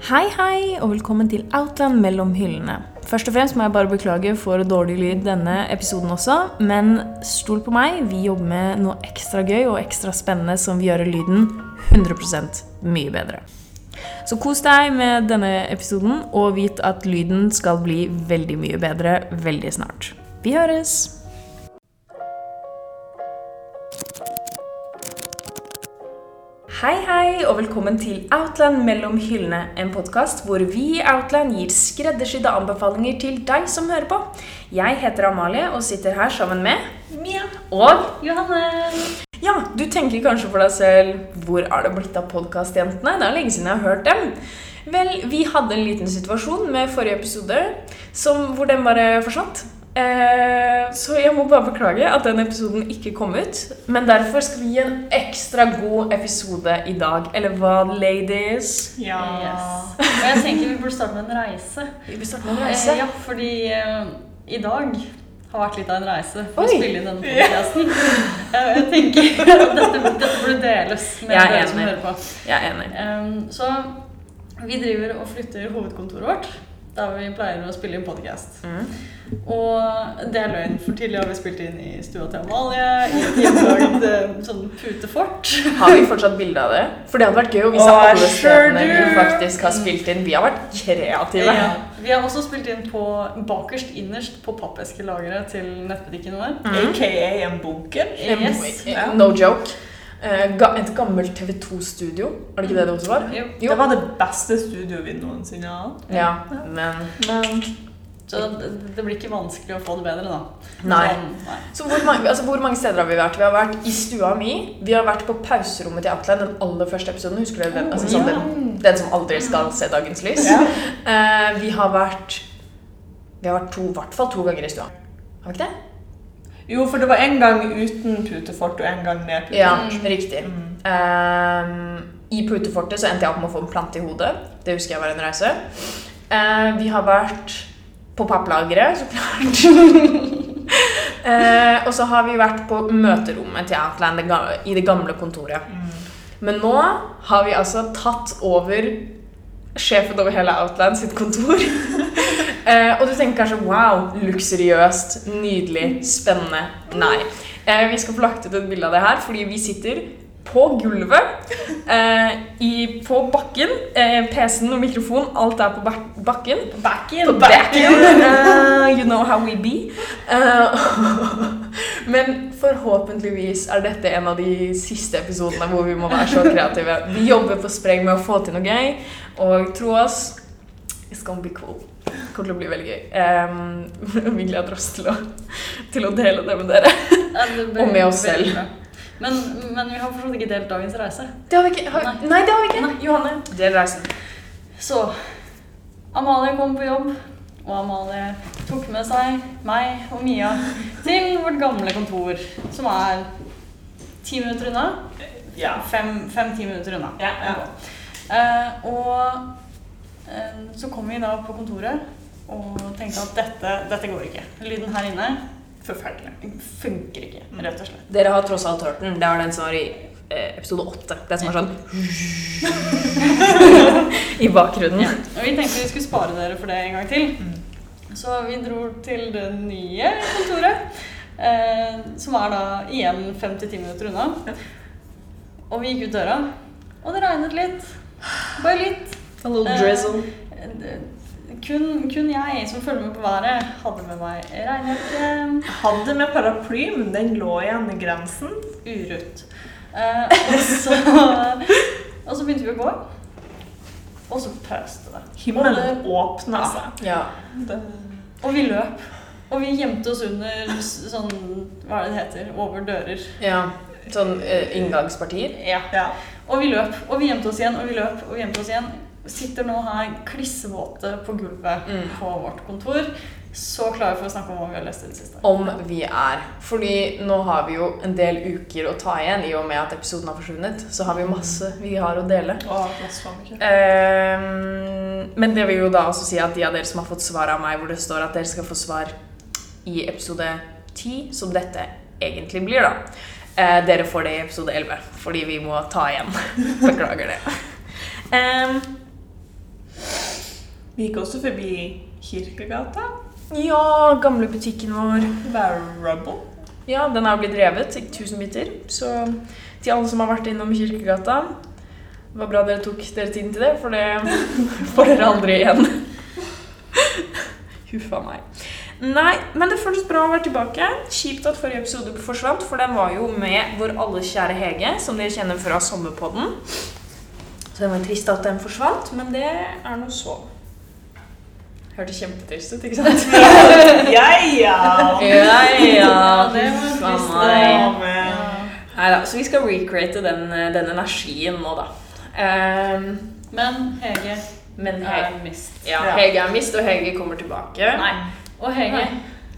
Hei, hei, og velkommen til Outland mellom hyllene. Først og fremst må jeg bare beklage for dårlig lyd denne episoden også, men stol på meg, vi jobber med noe ekstra gøy og ekstra spennende som vil gjøre lyden 100% mye bedre. Så kos deg med denne episoden, og vit at lyden skal bli veldig mye bedre veldig snart. Vi høres! Og velkommen til Outland mellom hyllene, en podkast hvor vi i Outland gir skreddersydde anbefalinger til deg som hører på. Jeg heter Amalie og sitter her sammen med Mia. Og Johanne. ja, du tenker kanskje for deg selv hvor er det blitt av podkastjentene? Det er lenge siden jeg har hørt dem. Vel, vi hadde en liten situasjon med forrige episode som, hvor den bare forsvant. Eh, så jeg må bare beklage at den episoden ikke kom ut. Men derfor skal vi gi en ekstra god episode i dag. Eller hva, ladies? Ja. Yes. Og jeg tenker vi burde starte med en reise. Vi burde starte med en reise. Eh, ja, fordi eh, i dag har vært litt av en reise for Oi. å spille inn denne podcasten. Eh, jeg tenker at dette, dette burde deles med er dere som hører på. Jeg er enig. Um, så vi driver og flytter hovedkontoret vårt. Der vi pleier å spille inn podcast. Mm. Og det er løgn, for tidligere har vi spilt inn i stua til Amalie. I et eh, sånn putefort. Har vi fortsatt bilde av det? For det hadde vært gøy hvis alle stedene vi faktisk har spilt inn. Vi har vært kreative. Ja. Vi har også spilt inn på bakerst innerst på pappeskelageret til nettbutikken vår. Mm. AKA en bunker. Yes. No joke. Eh, et gammelt TV2-studio. Er det ikke det det også var? Jo. Jo. Det var det beste studioet vi noensinne har hatt. Ja, men Men Så det, det blir ikke vanskelig å få det bedre, da. Nei. Så, nei. Så hvor mange, altså hvor mange steder har vi vært? Vi har vært i stua mi. Vi har vært på pauserommet til Atlein den aller første episoden. Husker du den? Altså, sånn, Ja. den, den som aldri skal se dagens lys. Ja. Uh, vi har vært Vi har vært to, i hvert fall to ganger i stua. Har vi ikke det? Jo, for det var en gang uten putefort og en gang med putefort. Ja, Mm. riktig. Mm. Um, I putefortet så endte jeg opp med å få en plante i hodet. Det husker jeg var en reise. Uh, vi har vært på papplageret, så klart. uh, og så har vi vært på møterommet til Outland i det gamle kontoret. Mm. Men nå har vi altså tatt over sjefen over hele Outland sitt kontor. eh, og du tenker kanskje wow, luksuriøst, nydelig, spennende. Nei. Eh, vi skal få lagt ut et bilde av det her, fordi vi sitter på gulvet, eh, i, på bakken. Eh, PC-en og mikrofonen, alt er på bak bakken. Backen. På backen. You know how we be. Men forhåpentligvis er dette en av de siste episodene hvor vi må være så kreative. Vi jobber på spreng med å få til noe gøy, og tro oss, it's gonna be cool. Kommer til å bli veldig gøy. Um, vi gleder oss til å, til å dele det med dere. Ja, det Og med oss selv. Men, men vi har fortsatt ikke delt dagens reise. Det har vi ikke. Har, Nei. nei, det har vi ikke. Nei. Johanne, del reisen. Så Amalie kom på jobb, og Amalie tok med seg meg og Mia til vårt gamle kontor, som er ti minutter unna. Ja. Fem-ti minutter unna. Ja, ja. Uh, og uh, så kom vi da på kontoret og tenkte at dette, dette går ikke. Lyden her inne Forferdelig. funker ikke, rett og slett. Dere har tross alt hørt den. Det var den som var i eh, episode åtte. Det som var sånn I bakgrunnen. Ja. Og vi tenkte vi skulle spare dere for det en gang til. Mm. Så vi dro til det nye kontoret, eh, som er da igjen 5-10 minutter unna. Og vi gikk ut døra, og det regnet litt. Bare litt. A little drizzle. Eh, Kun, kun jeg som følger med på været, hadde med meg regnjakke. Hadde med paraply, men den lå igjen i grensen. Urutt. Eh, og, så, og så begynte vi å gå. Og så pøste det. Himmelen åpna seg. Ja. Det, Og vi løp. Og vi gjemte oss under sånn Hva er det det heter? Over dører. ja. Sånn eh, inngangspartier. Ja. ja. Og vi løp. Og vi gjemte oss igjen, og vi løp, og vi gjemte oss igjen. Sitter nå her klissvåte på gulvet Mm. på vårt kontor. Så klare for å snakke om hva vi har lest i det siste. Om vi er. Fordi nå har vi jo en del uker å ta igjen i og med at episoden har forsvunnet. Så har vi masse vi har å dele. Å, plass var det ikke. Ehm, men det vil jo da også si at de av dere som har fått svar av meg hvor det står at dere skal få svar i episode 10, som dette egentlig blir, da. Eh, dere får det i episode 11, fordi vi må ta igjen. Beklager det. Ehm, Vi gikk også forbi Kirkegata. Ja, gamle butikken vår. Varable. Ja, den er jo blitt revet i tusen biter. Så til alle som har vært innom Kirkegata Det var bra dere tok dere tiden til det, for det får dere aldri igjen. Huffa meg. Nei, men det føles bra å være tilbake. Kjipt at forrige episode forsvant, for den var jo med vår alle kjære Hege, som dere kjenner fra Sommerpodden. Så det var trist at den forsvant, men det er nå så. Hørtes kjempetrist ut, ikke sant? Ja, ja. Ja, ja. det var meg. Ja, men- så vi skal recreate den, den energien nå, da. Um, Men Hege men er mist. ja. Hege er mist, og Hege kommer tilbake. Nei. Og Hege Nei.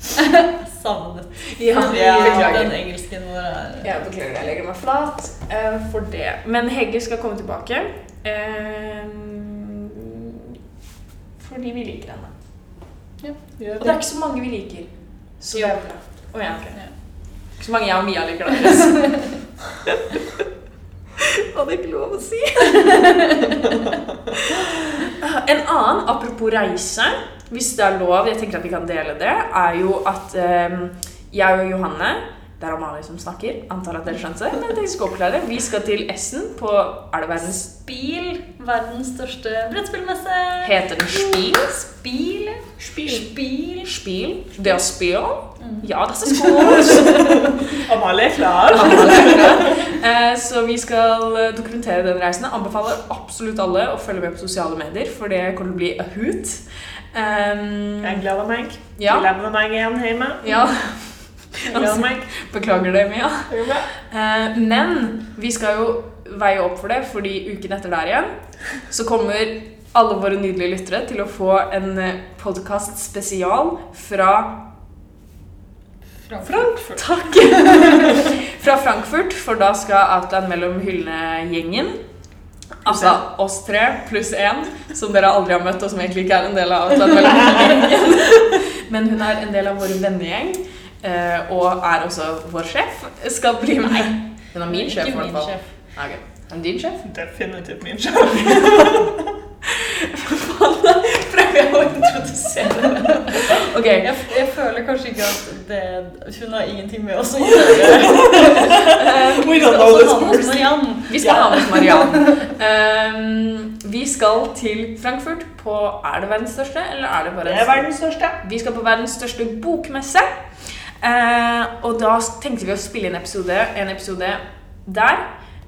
savnet. Ja, beklager. den engelsken vår er Ja, beklager, jeg legger meg flat uh, for det. Men Hege skal komme tilbake. ehm, fordi vi liker henne. Gjør Og det er ikke så mange vi liker. Så det er bra. Oh, ja, okay. Ja. Ikke så mange jeg og Mia liker, da. Hadde ikke lov å si. en annen, apropos reise, hvis det er lov, jeg tenker at vi kan dele det, er jo at um, jeg og Johanne det er Amalie som snakker, antar at dere skjønte det, men jeg skal oppklare det. Vi skal til Essen på Er det verdens Spiel, verdens største brettspillmesse. Heter den Spiel? Spiel. Spiel. Spiel. Spiel? Det å spille? Mm. Ja, det er skål! Amalie er klar. Eh, Så vi skal eh, dokumentere den reisen. Anbefaler absolutt alle å følge med på sosiale medier, for det kommer til å bli a hoot. Um, Jeg gleder meg. Ja. Gleder meg igjen hjemme. ja, Jeg beklager det, Mia. Eh, Men vi skal jo veie opp for det, fordi uken etter der igjen så kommer alle våre nydelige lyttere til å få en podkast spesial fra Frankfurt. Takk! Fra Frankfurt, for da skal Outland mellom hyllene-gjengen Altså oss tre pluss én, som dere aldri har møtt, og som egentlig ikke er en del av Outland mellom hyllene-gjengen. Men hun er en del av vår vennegjeng, eh, og er også vår sjef. Skal bli med. Hun er min sjef, i hvert fall. Ah. Er hun din sjef? Definitivt min sjef. Prøver jeg å introdusere henne? Ok. Jeg, jeg føler kanskje ikke at det, hun har ingenting med oss å gjøre. eh, Vi skal ha med oss. Mariann. Vi skal ha med oss Mariann. Um, vi skal til Frankfurt på Er det verdens største, eller er det bare Det er verdens største. Vi skal på verdens største bokmesse. Eh, og da tenkte vi å spille en episode, en episode der.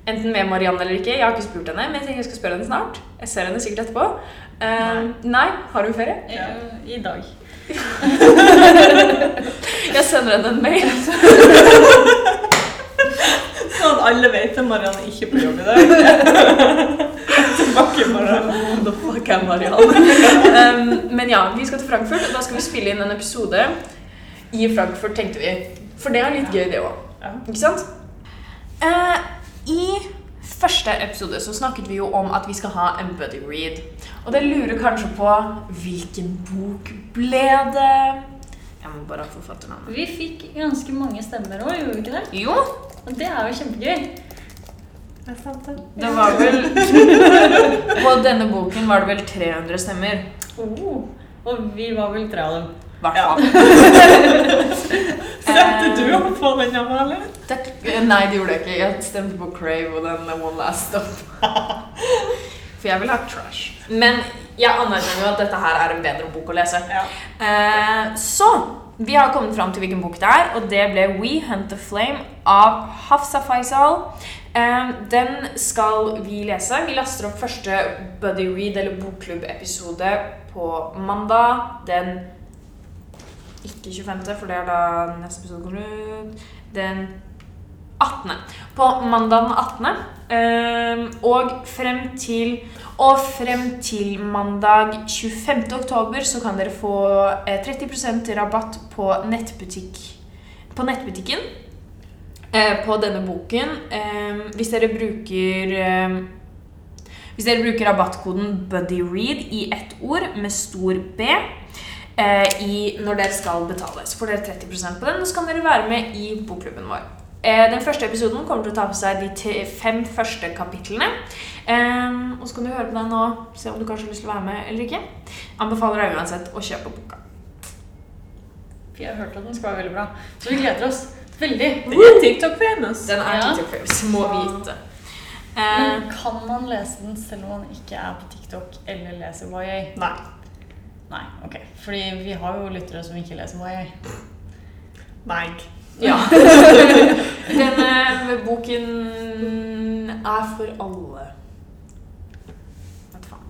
Enten med Marianne eller ikke. Jeg har ikke spurt henne, men jeg tenker jeg skal spørre henne snart. Jeg ser henne sikkert etterpå. Eh, nei. Har hun ferie? Ja. I dag. Jeg sender henne en mail. Sånn at alle vet at Marianne ikke er på jobb i dag. Tilbake Marianne. um, men ja, vi skal til Frankfurt, og da skal vi spille inn en episode i Frankfurt, tenkte vi. For det er litt gøy, det òg. Ja. Ikke sant? Uh, I første episode så snakket vi jo om at vi skal ha en buddy read. Og det lurer kanskje på hvilken bok ble det? Jeg må bare ha forfatternavnet. Vi fikk ganske mange stemmer òg, gjorde vi ikke det? Jo, Og det er jo kjempegøy. Det er sant, det. det var vel På denne boken var det vel 300 stemmer. Oh. Og vi var vel tre av dem. Hvert fall. Stemte du opp på den, Amalie? Takk. Nei, det gjorde jeg ikke. Jeg stemte på Crave og den One Last Stop. For jeg vil ha trash. Men jeg anerkjenner jo at dette her er en bedre bok å lese. Ja. Eh, så vi har kommet fram til hvilken bok det er, og det ble We Hunt the Flame av Hafsa Faisal. Eh, den skal vi lese. Vi laster opp første Buddy Read eller bokklubb-episode på mandag den Ikke 25., for det er da neste episode kommer ut. Den 18. På mandag den 18. Eh, og frem til og frem til mandag 25. oktober så kan dere få eh, 30% rabatt på, nettbutikk, på nettbutikken eh, på denne boken. Eh, hvis dere bruker eh, Hvis dere bruker rabattkoden BuddyRead i ett ord med stor B eh, i, når dere skal betale, så får dere 30% på den, og så kan dere være med i bokklubben vår. Eh, Den første episoden kommer til å ta for seg de fem første kapitlene. Eh, og så kan du høre på den nå, se om du kanskje har lyst til å være med eller ikke. Anbefaler deg uansett å kjøpe boka. Vi har hørt at den skal være veldig bra. Så vi gleder oss veldig. Den er TikTok-famous. Den er. TikTok-famous, må vite. Eh, Men kan man lese den selv om man ikke er på TikTok eller leser YA? Nei. Nei, ok. Fordi vi har jo lyttere som ikke leser YA. Nei. ja. Denne boken er for alle. Vet faen.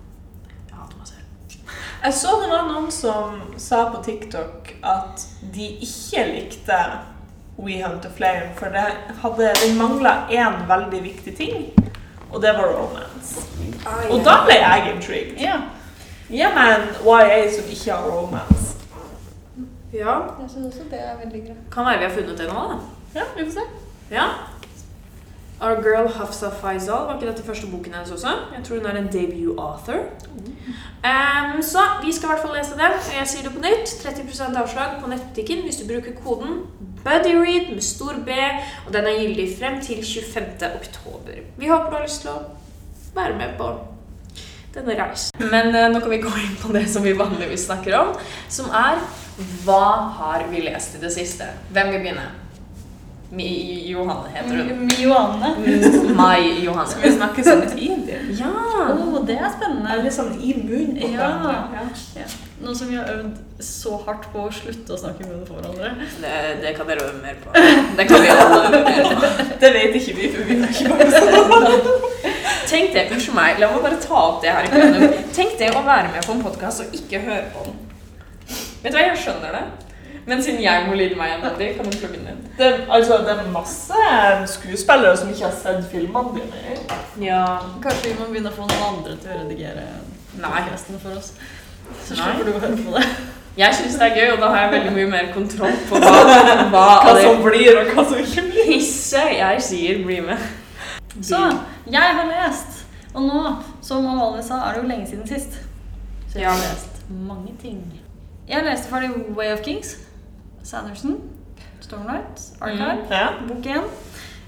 Jeg hater meg selv. Jeg så det var noen som sa på TikTok at de ikke likte We Hunt a Flame, for det hadde, de mangla én veldig viktig ting, og det var romance. Og da ble jeg intrigued. Ja. men YA som ikke har romance. Ja, Jeg syns også det er veldig greit. kan være vi har funnet det nå, da. Ja, vi får se. Ja. Our Girl Hafsa Faisal, var ikke dette første boken hennes også? Jeg tror hun er en debut author. Um, så vi skal i hvert fall lese det. Jeg sier det på nytt. 30% avslag på nettbutikken hvis du bruker koden BuddyRead med stor B, og den er gyldig frem til 25. oktober. Vi håper du har lyst til å være med på denne reisen. Men eh, nå kan vi gå inn på det som vi vanligvis snakker om, som er hva har vi lest i det siste? Hvem vil begynne? Mi Johanne heter hun. Mi Johanne. Mai Skal Johanne. vi snakke samtidig? Ja! Oh, det er spennende. Eller sånn i munnen på Ja. Ja. Nå som vi har øvd så hardt på å slutte å snakke i munnen for hverandre. Det, det kan dere øve mer på. Det kan vi alle øve mer på. Det vet ikke vi, for vi har ikke bare Tenk det, unnskyld meg, la meg bare ta opp det her i. Tenk det å være med på en podkast og ikke høre på den. Vet du hva, jeg skjønner det. Men siden jeg må lide meg gjennom det, kan du plugge den inn. det, altså, det er masse skuespillere som ikke har sett filmene dine. Ja. Kanskje vi må begynne å få noen andre til å redigere Nei. for oss. Så slipper du å høre på det. Jeg syns det er gøy, og da har jeg veldig mye mer kontroll på hva, hva Hva som blir, og hva som ikke blir. Hisse jeg sier, bli med. Så jeg har lest. Og nå, som Amalie sa, er det jo lenge siden sist. Så jeg har lest mange ting. Jeg leste ferdig Way of Kings. Sanderson. Stormlight. Archive. Ja. Bok 1.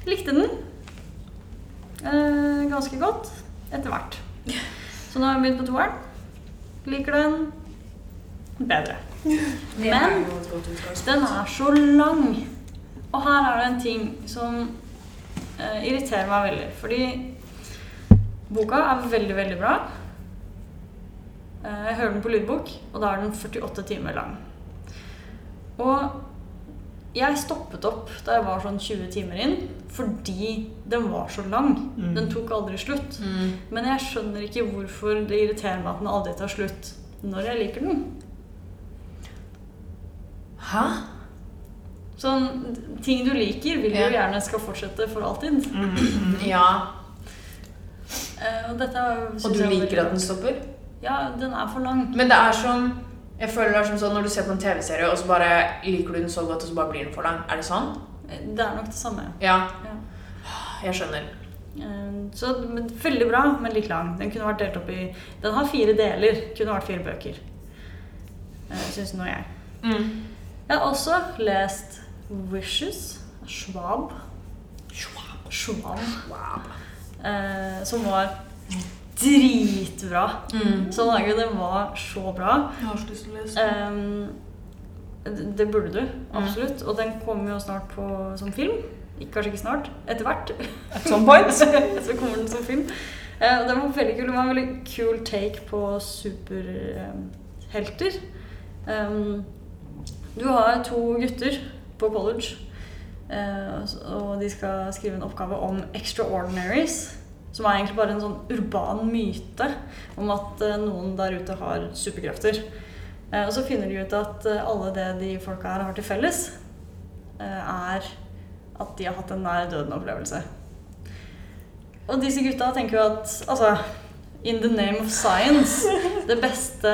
Likte den. Eh, ganske godt. Etter hvert. Så nå har jeg begynt på toeren. Liker den bedre. Men den er så lang. Og her er det en ting som eh, irriterer meg veldig. Fordi boka er veldig, veldig bra. Eh, jeg hører den på lydbok, og da er den 48 timer lang. Og jeg stoppet opp da jeg var sånn 20 timer inn, fordi den var så lang. Mm. Den tok aldri slutt. Mm. Men jeg skjønner ikke hvorfor det irriterer meg at den aldri tar slutt når jeg liker den. Hæ? Sånn, ting du liker, vil du Ja. gjerne skal fortsette for alltid. Ja. Uh, og dette Og du liker at den stopper? Ja, den er for lang. Men det er som Jeg føler det er som sånn når du ser på en TV-serie, og så bare liker du den så godt, og så bare blir den for lang. Er det sånn? Det er nok det samme. Ja. Ja. Jeg skjønner. Eh, Så veldig bra, men litt lang. Den kunne vært delt opp i Den har fire deler. Kunne vært fire bøker. Eh, Syns nå jeg. Mm. Jeg har også lest Wishes av Schwab. Schwab. Schwab. Eh, som var dritbra. Mm. Sånn er det. Den var så bra. Jeg har så lyst til å lese. Ehm, det- burde du, absolutt. Og den kommer jo snart på, som film. Ikke, kanskje ikke snart. Etter hvert. At some point. så kommer den som film. Eh, og den var veldig kul. Det var en veldig kul take på superhelter. Ehm, du har to gutter på college, eh, og de skal skrive en oppgave om extraordinaries. Som er egentlig bare en sånn urban myte om at eh, noen der ute har superkrefter. Eh, og så finner de ut at eh, alle det de folka her har til felles, eh, er at de har hatt en nær døden-opplevelse. Og disse gutta tenker jo at altså In the name of science det beste,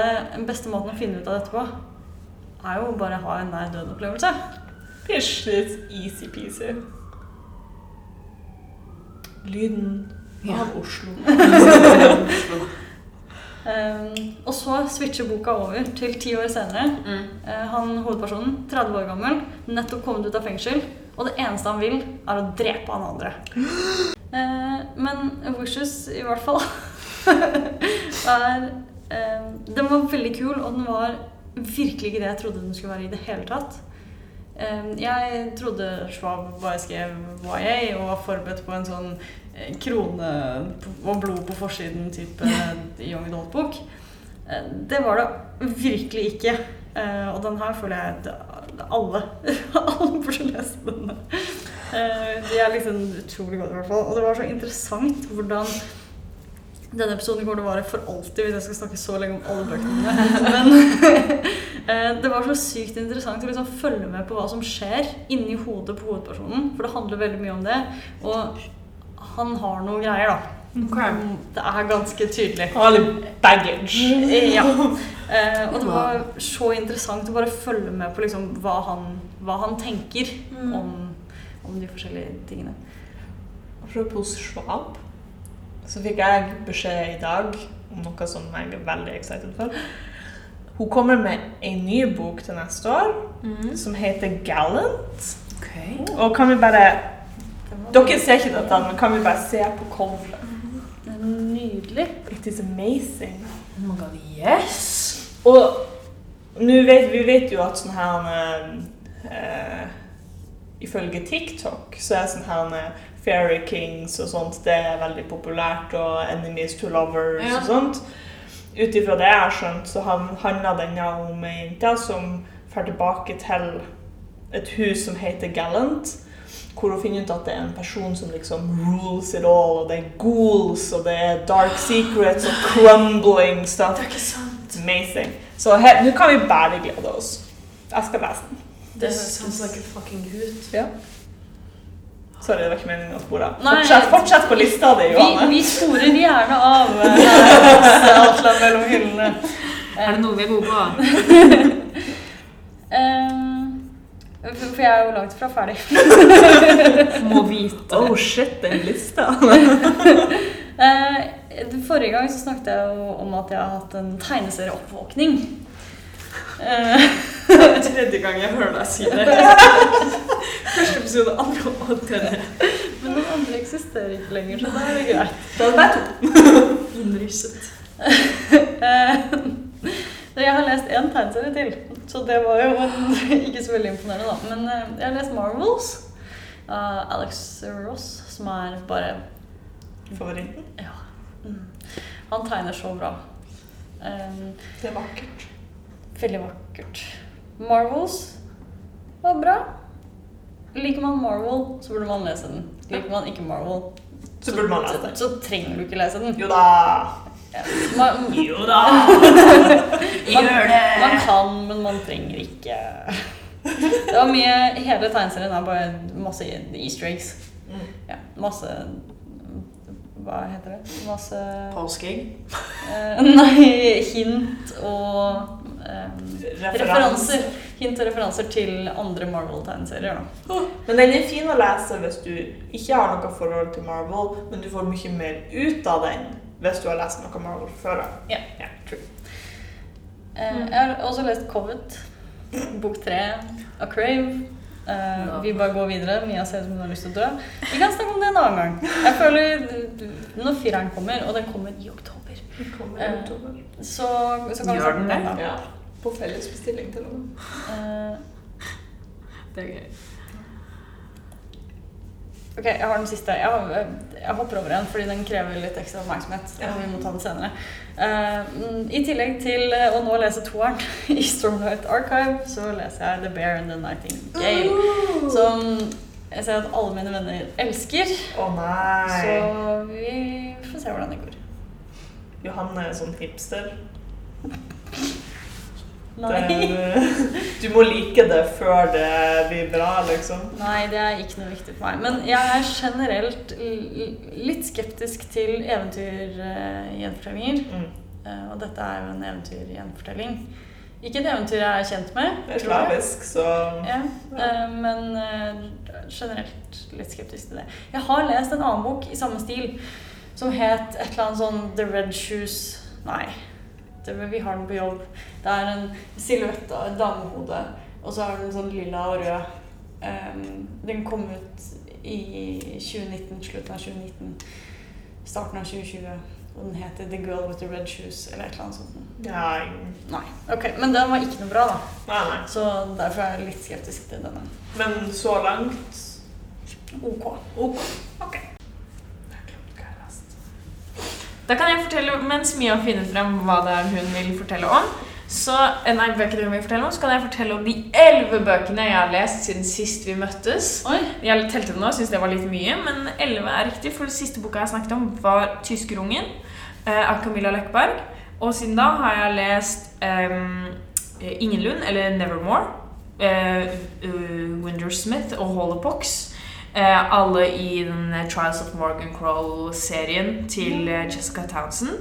beste måten å finne ut av dette på, er jo bare å ha en nær døden-opplevelse. Pish, easy-peasy. Lyden Ja. av Oslo. Um, og så switcher boka over til ti år senere. Mm. Uh, han hovedpersonen, 30 år gammel, nettopp kommet ut av fengsel, og det eneste han vil, er å drepe han andre. Uh, men Wishes, i hvert fall, er uh, Den var veldig kul, og den var virkelig ikke det jeg trodde den skulle være i det hele tatt. Eh, jeg trodde Schwab bare skrev YA og var forberedt på en sånn eh, krone og blod på forsiden-type young adult-bok. Eh, Det var det virkelig ikke. Eh, Og den her føler jeg at alle Alle burde lese denne. Eh, De er liksom utrolig gode, i hvert fall. Og det var så interessant hvordan denne episoden kommer til å vare for alltid hvis jeg skal snakke så lenge om alle bøkene mine. Men eh, det var så sykt interessant å liksom følge med på hva som skjer inni hodet på hovedpersonen. For det handler veldig mye om det. Og han har noen greier, da. Det er ganske tydelig. Han har litt baggage. Ja. Eh, og det var så interessant å bare følge med på liksom hva, han, hva han tenker om, om de forskjellige tingene. Apropos Schwab, så fikk jeg beskjed i dag om noe som jeg er veldig excited for. Hun kommer med en ny bok til neste år som heter Gallant. Og kan vi bare Dere ser ikke dette, men kan vi bare se på coveret? Det er nydelig. It is amazing. Oh my god, yes! Og vet, vi vet jo at sånn her uh, Ifølge TikTok så er sånn her eh, Fairy Kings og sånt det er veldig populært, og Enemies to Lovers Ja. og sånt. Ut ifra det jeg har skjønt, så handla denne om ei jente som drar tilbake til et hus som heter Gallant. Hvor hun finner ut at det er en person som liksom rules it all, og det er ghouls, og det er dark secrets og crumbling stuff. Det er ikke sant. Amazing. Så her- nå kan vi bare glede oss. Jeg skal lese den. Det sounds like a fucking gut. Ja. Sorry, det var ikke meningen å spore av. Fortsett, fortsett på lista di, Johanne. vi sporer gjerne av eh, her mellom hyllene. Er det noe vi er gode på? Um, for for jeg er jo langt fra ferdig. Må vite. Oh shit, den lista. Eh, forrige gang så snakket jeg jo om at jeg har hatt en tegneserieoppvåkning. Eh, Tredje gang jeg hører deg si det. Første episode, andre og tredje. men den andre eksisterer ikke lenger, så da er det greit. Da er det to. Innrysset. Eh, jeg har lest én tegneserie til, så det var jo ikke så veldig imponerende, da. Men eh, jeg har lest Marvels av Alex Ross, som er bare Favoritten. Ja. Mm. Han tegner så bra. Um, Det er vakkert. Veldig vakkert. Marvels var bra. Liker man Marvel, så burde man lese den. Liker man ikke Marvel, Så lese den. så trenger du ikke lese den. Jo da. Ja. Man, Jo da. man, man kan, men man trenger ikke. Det var mye Hele tegneserien er bare masse easter eggs. Mm. Ja, masse Hva heter det? Masse Påskeegg. eh, Nei, hint og eh, referanser. Hint og referanser til andre Marvel-tegneserier. Men den er fin å lese hvis du ikke har noe forhold til Marvel, men du får mye mer ut av den hvis du har lest noe Marvel før. Ja, true. Mm. jeg har også lest Covet, bok tre av Crave. Uh, no. Vi bare går videre. Mia ser ut som hun har lyst til å dø. Vi kan snakke om det en annen gang. Jeg føler Når fireren kommer, og den kommer i oktober, Eh, så, så kan Gjør den det? Ja. På fellesbestilling til noen. med. Eh, Det er gøy. Ok, jeg har den siste. Jeg, har, jeg hopper over en fordi den krever litt ekstra oppmerksomhet. Ja. vi må ta den senere. Eh, mm, I tillegg til eh, å nå lese toeren i Stormlight Archive, så leser jeg The Bear and the Nightingale. Som jeg ser at alle mine venner elsker. Å nei. Så vi får se hvordan det går. Johanne er sånn hipster. Nei. Det, du må like det før det blir bra, liksom. Nei, det er ikke noe viktig for meg. Men jeg er generelt litt skeptisk til eventyr-gjenfortellinger. Mm. Eh, og dette er jo en eventyr-gjenfortelling. Ikke et eventyr jeg er kjent med. Det er slavisk, så Ja, Ja. men eh, generelt litt skeptisk til det. Jeg har lest en annen bok i samme stil som het et eller annet sånn The Red Shoes Nei, det, vi har den på jobb. Det er en silhuett av et damehode, og så er den sånn lilla og rød. Um, den kom ut i 2019, slutten av 2019, starten av 2020. Og den heter The Girl with the Red Shoes, eller et eller annet sånt. Nei. Nei. Ok, Men den var ikke noe bra, da. nei, nei. Så derfor er jeg litt skeptisk til denne. Men så langt Ok. OK. Ok. Jeg har glemt hva jeg leste. Da kan jeg fortelle, mens Mia finner frem hva det er hun vil fortelle om, så, eh, nei, bøkene hun vil fortelle om, så kan jeg fortelle om de elleve bøkene jeg har lest siden sist vi møttes. Oi. Jeg telte det nå, syns det var litt mye, men elleve er riktig, for den siste boka jeg snakket om, var 'Tyskerungen' eh, av Camilla Løkberg. Og siden da har jeg lest eh, 'Ingenlund', eller 'Nevermore', eh, uh, Windersmith og Holopox. Eh, alle i den eh, Trials of Morgan Crow-serien til eh, Jessica Townsend.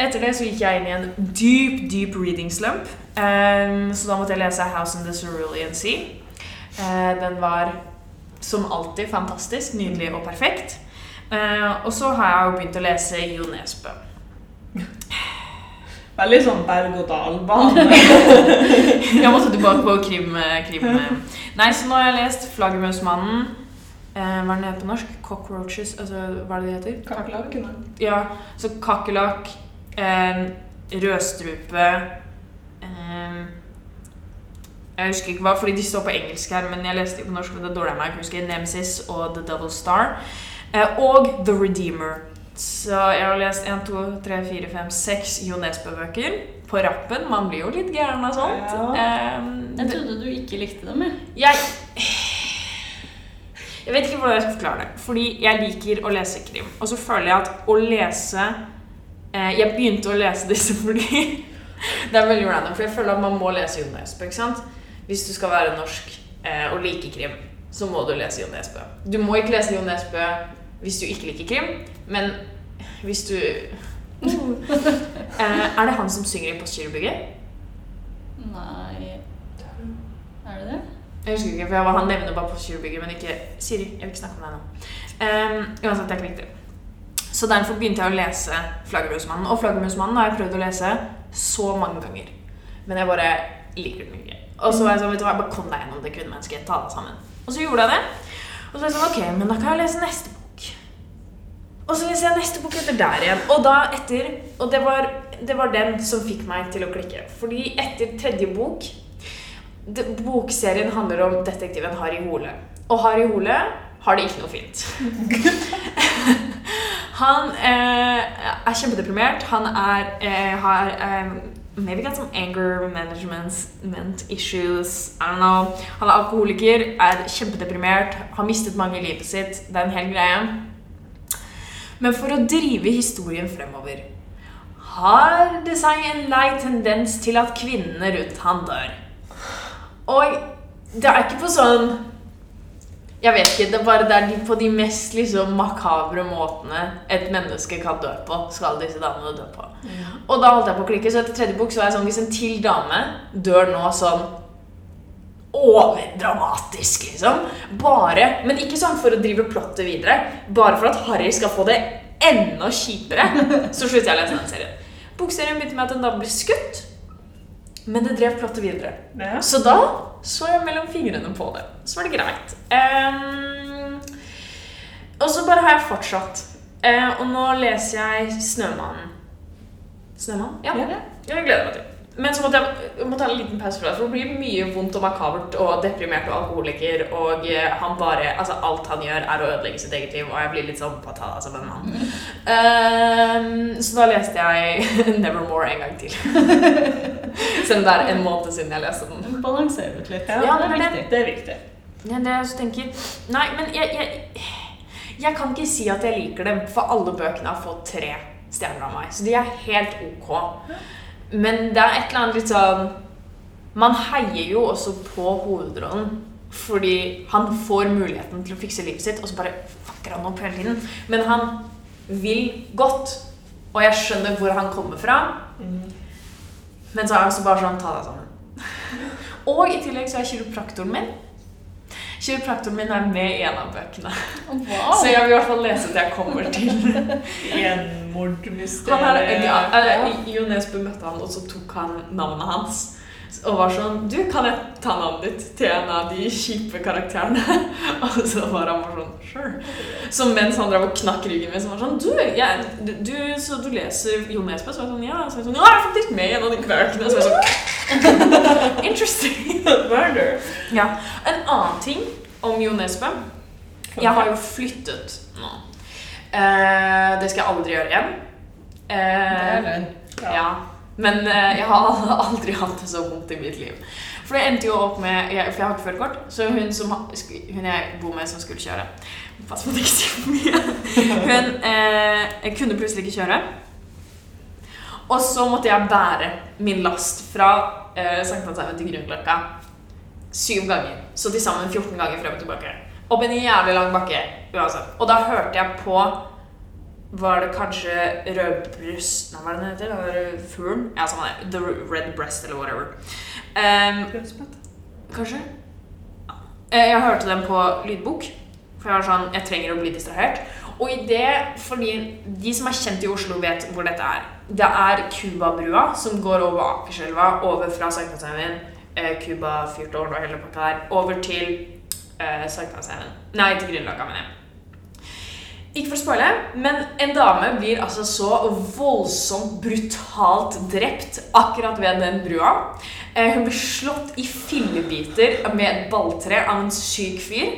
Etter det så gikk jeg inn i en dyp, dyp reading slump. Ehm, så da måtte jeg lese 'House in the Cerulean Sea'. Eh, den var som alltid fantastisk, nydelig og perfekt. Eh, og så har jeg jo begynt å lese Jo Nesbø. Veldig sånn berg-og-dal-bane. Jeg måtte tilbake på krim, krim. Nei, så nå har jeg lest 'Flaggermusmannen'. Eh, hva er den heter på norsk? 'Cockroaches'? Altså, hva er det de heter? Kakerlakk. Ja, så kakerlakk, eh, rødstrupe eh, Jeg husker ikke hva, fordi de står på engelsk her, men jeg leste de på norsk. men det er dårlig av meg, jeg husker Nemesis og The Double Star. Eh, og The Redeemer. Så jeg har lest 1, 2, 3, 4, 5, 6 Jo Nesbø-bøker på rappen. Man blir jo litt gæren av sånt. Ja. Eh, Jeg trodde du ikke likte dem, jeg. jeg Jeg vet ikke hvordan jeg skal forklare det. Fordi jeg liker å lese krim. Og så føler jeg at å lese eh, Jeg begynte å lese disse fordi Det er veldig random, for jeg føler at man må lese Jon Nesbø. Hvis du skal være norsk eh, og like krim, så må du lese Jon Nesbø. Du må ikke lese Jon Nesbø hvis du ikke liker krim, men hvis du eh, Er det han som synger i Postgirobygget? Nei? Jeg husker ikke, for jeg var, han nevner bare Postgirobygget, men ikke Siri. Jeg vil ikke snakke om deg nå. Um, uansett, det er ikke viktig. Så derfor begynte jeg å lese Flaggermusmannen. Og Flaggermusmannen har jeg prøvd å lese så mange ganger. Men jeg bare liker den ikke. Og så var jeg sånn, vet du hva, bare kom deg gjennom det kvinnemennesket. Ta deg sammen. Og så gjorde jeg det. Og så var jeg sånn, ok, men da kan jeg lese neste bok. Og så leser jeg neste bok etter der igjen. Og da etter Og det var, det var den som fikk meg til å klikke. Fordi etter tredje bok det, Bokserien handler om detektiven Harry Hole. Og Harry Hole har det ikke noe fint. han eh, er kjempedeprimert. Han er, eh, har eh, Maybe got some anger management issues. I don't know. Han er alkoholiker, er kjempedeprimert, har mistet mange i livet sitt. Det er en hel greie. Men for å drive historien fremover har det seg en lei tendens til at kvinnene rundt han dør. Og det er ikke på sånn Jeg vet ikke. Det er bare det er de, på de mest liksom makabre måtene et menneske kan dø på, skal disse damene dø på. Og da holdt jeg på å klikke, så etter tredje bok så var jeg sånn Hvis en til dame dør nå sånn overdramatisk, liksom Bare Men ikke sånn for å drive plottet videre. Bare for at Harry skal få det enda kjipere. Så slutter jeg å lese den serien. Bokserien begynte med at en dame blir skutt, men det drev plottet videre. Ja. Så da så jeg mellom fingrene på det. Så var det greit. Um, og så bare har jeg fortsatt. Uh, og nå leser jeg 'Snømannen'. Snømann? Ja. Ja. Jeg gleder meg til. Men så måtte jeg, jeg måtte ha en liten pause for det, for det blir mye vondt og makabert og deprimert og alkoholiker, og eh, han bare Altså, alt han gjør, er å ødelegge sitt eget liv, og jeg blir litt sånn på ta det som en mann. Um, så da leste jeg 'Nevermore' en gang til. Selv om det er en måned siden jeg leste den. Balanserer ut litt. Ja, Ja, det er det-. Det er viktig. Ja, det jeg også tenker Nei, men jeg, jeg, jeg kan ikke si at jeg liker dem, for alle bøkene har fått tre stjerner av meg. Så de er helt ok. Men det er et eller annet litt sånn Man heier jo også på hovedrollen. Fordi han får muligheten til å fikse livet sitt, og så bare fucker han opp hele tiden. Men han vil godt, og jeg skjønner hvor han kommer fra. Men så er det så bare sånn Ta deg sammen. Og i tillegg så er kiropraktoren min Kiropraktoren min er med i en av bøkene. Wow. Så jeg vil i hvert fall lese til jeg kommer til Gjenmordmysteriet. er, ja, Jo Nesbø møtte han, og så tok han navnet hans. Og var sånn Du, kan jeg ta navnet ditt til en av de kjipe karakterene? Og så var han bare sånn Sure. Så mens han drev og knakk ryggen min, så var han sånn Du, jeg, du, du så du leser Jo Nesbø? Så var jeg sånn Ja. Så var jeg sånn, ja, jeg er faktisk med i en av de bøkene. Så var jeg sånn Interesting. Murder. Ja. En annen ting om Jo Nesbø Jeg har jo flyttet nå. Eh, det skal jeg aldri gjøre igjen. Det er Eh, ja. Men eh, jeg har aldri hatt det så vondt i mitt liv. For det endte jo opp med jeg, For jeg har ikke førerkort, så hun, som, hun jeg bor med, som skulle kjøre Pass på at jeg ikke sier for mye. Hun eh, kunne plutselig ikke kjøre. Og så måtte jeg bære min last fra eh, Sankthanshaugen til Grünerløkka syv ganger. Så til sammen 14 ganger frem og tilbake. Opp en jævlig lang bakke uansett. Og da hørte jeg på Var det kanskje rødbryst Nei, hva er det den heter? Det var Fuglen? Ja, samme det. The Red Breast, eller whatever. Um, kanskje? Eh, Jeg hørte den på lydbok, for jeg var sånn Jeg trenger å bli distrahert. Og i det, fordi de som er kjent i Oslo, vet hvor dette er. Det er Cubabrua, som går over Akerselva, over fra Sankthanshaugen, eh, Cuba-fyrtårn og hele pakka der, over til eh, Sankthanshaugen. Nei, til Grünerløkka, mener jeg. Ikke for å spoile, men en dame blir altså så voldsomt brutalt drept akkurat ved den brua. Eh, hun blir slått i fillebiter med et balltre av en syk fyr.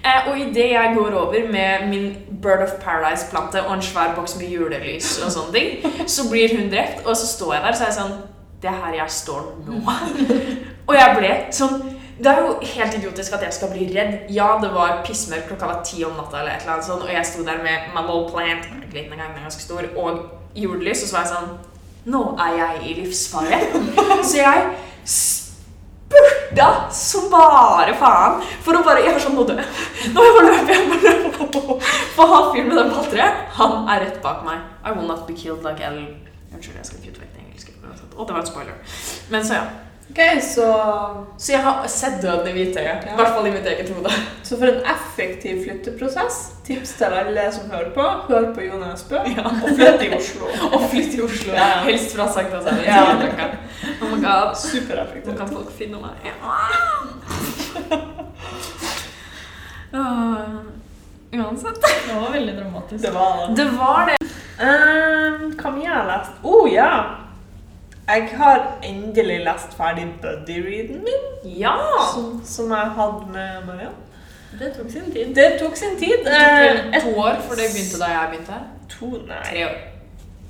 Eh, og idet jeg går over med min Bird of Paradise-plante og en svær boks med julelys, og sånne ting, så blir hun drept, og så står jeg der så er jeg sånn Det er her jeg står nå. og jeg ble sånn det er jo helt idiotisk at jeg skal bli redd. Ja, det var pissmørkt, klokka var ti om natta, eller et eller annet sånt, og jeg sto der med my little plant, liten engang, men ganske stor, og julelys, og så var jeg sånn Nå er jeg i livsfare. så jeg spurta som bare faen for å bare Jeg var sånn Nå dør jeg. Nå må jeg løpe. Løpe. For han fyren med det balltreet, han er rett bak meg. I will not be killed like L. Unnskyld, jeg skal kutte vekk det engelske. Og det var et spoiler. Men så, ja. Ok, så, Så jeg har sett døden i hvitøyet. I hvert fall i mitt eget hode. så for en effektiv flytteprosess, tips til alle som hører på, hør på Jon Esbø, og flytt i Oslo. Og flytt i Oslo. Ja. Helst fra Sankthanshaugen. Ja. til Grünerløkka. Oh my god. Nå kan folk finne meg. Ja. Uh, Uansett. Det var veldig dramatisk. Det var det. Det var det. Um, hva jeg har lest? Å oh, ja! Jeg har endelig lest ferdig buddy-readen min, Ja! som, som jeg hadde med Mariann. Det tok sin tid. Det tok sin tid. Det tok Eh, et, to år, for det begynte da jeg begynte. to, nei. Tre år.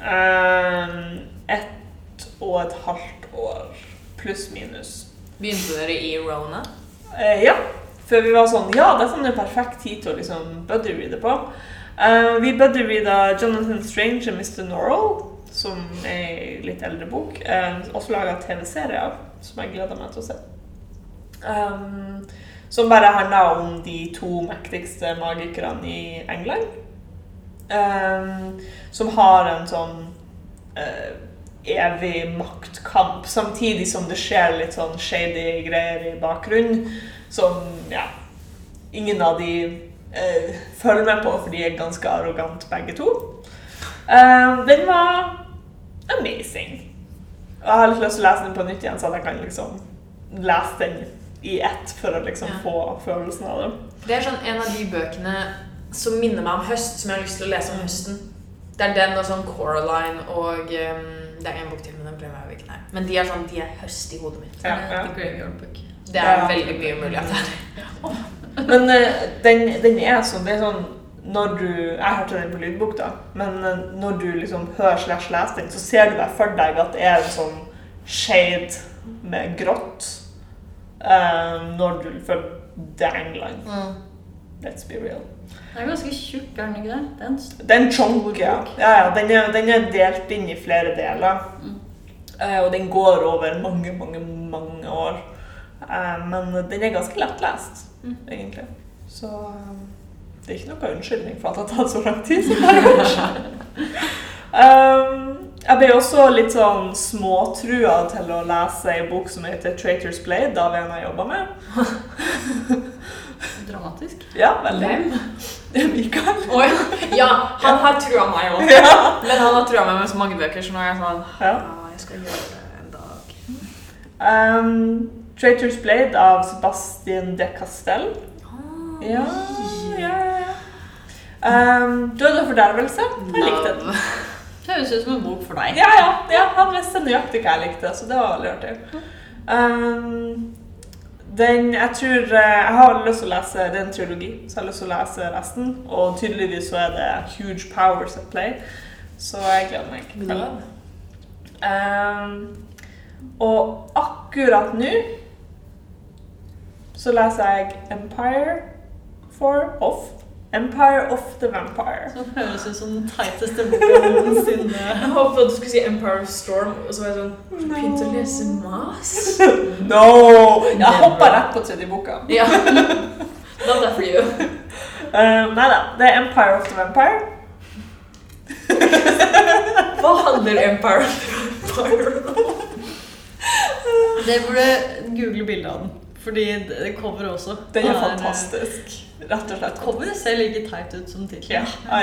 Um, ett og et halvt år pluss minus. Begynte dere i Rona? Uh, ja, Før vi var sånn Ja, dette er en perfekt tid til å liksom buddy-reade på. Uh, vi buddy-reada Jonathan Strange og Mr. Norrell, som er en litt eldre bok. eh, også laga TV-serie av, som jeg gleder meg til å se. Um, som bare handler om de to mektigste magikerne i England. Um, som har en sånn uh, evig maktkamp, samtidig som det skjer litt sånn shady greier i bakgrunnen som ja, ingen av de uh, følger med på, for de er ganske arrogant begge to. Eh, den var amazing. Og jeg har litt lyst til å lese den på nytt igjen, så jeg kan liksom lese den i ett for å liksom Ja. få følelsen av det. Det er sånn en av de bøkene som minner meg om høst, som jeg har lyst til å lese om høsten. Det er den og sånn Coraline og um, Det er en bok til, men den glemmer jeg ikke nei. Men de er sånn, de er høst i hodet mitt. Ja, ja. The Graveyard Book. Det er Ja. veldig mye muligheter at er Men uh, den, den er sånn, det er sånn når du, Jeg hørte den på lydbok, da. Men eh, når du liksom hører slash leser den, så ser du deg for deg at det er en sånn shade med grått. uh, når du For det er England. Let's be real. Den er ganske tjukk, er den ikke det? Den Det er en chunk, ja. ja, ja den, er, den er delt inn i flere deler. Mm. Uh, og den går over mange, mange, mange år. Uh, men den er ganske lettlest, Mm. egentlig. Så det er ikke noe unnskyldning for at det har tatt så lang tid. som det har gjort. um, jeg ble også litt sånn småtrua til å lese ei bok som heter 'Traitors Blade', av en jeg jobba med. dramatisk. Ja, veldig. Hvem? Mikael. Oh, ja. ja, han har trua meg òg. Ja. Men han har trua meg med så mange bøker, så nå er jeg sånn Ja. Ja, jeg skal gjøre det en dag. Um, Traitors Blade av Sebastian de Castel. Oh, Ja, ja, ja. Um, Død og fordervelse. Jeg likte den. Det høres ut som en bok for deg. Ja, ja, ja, han visste nøyaktig hva jeg likte, så det var veldig artig. Um, den, jeg tror eh, Jeg har lyst til å lese Det er en trilogi, så jeg har lyst til å lese resten. Og tydeligvis så er det huge powers at play, så jeg gleder meg. Love. Um, og akkurat nå så leser jeg Empire for Off. Empire of the Vampire. Som høres ut som den teiteste boka noensinne. Jeg håpet du skulle si Empire Storm, og så var jeg sånn Begynte å lese mas? No! Jeg hoppa rett på tredje boka. Ja. Not that for you. Um, nei da, det er Empire of the Vampire. Hva handler Empire Empire om? Det burde google bildet av den. Fordi det kommer også. Den er fantastisk. Rett og slett. Coveret ser like teit ut som tittelen. Ja,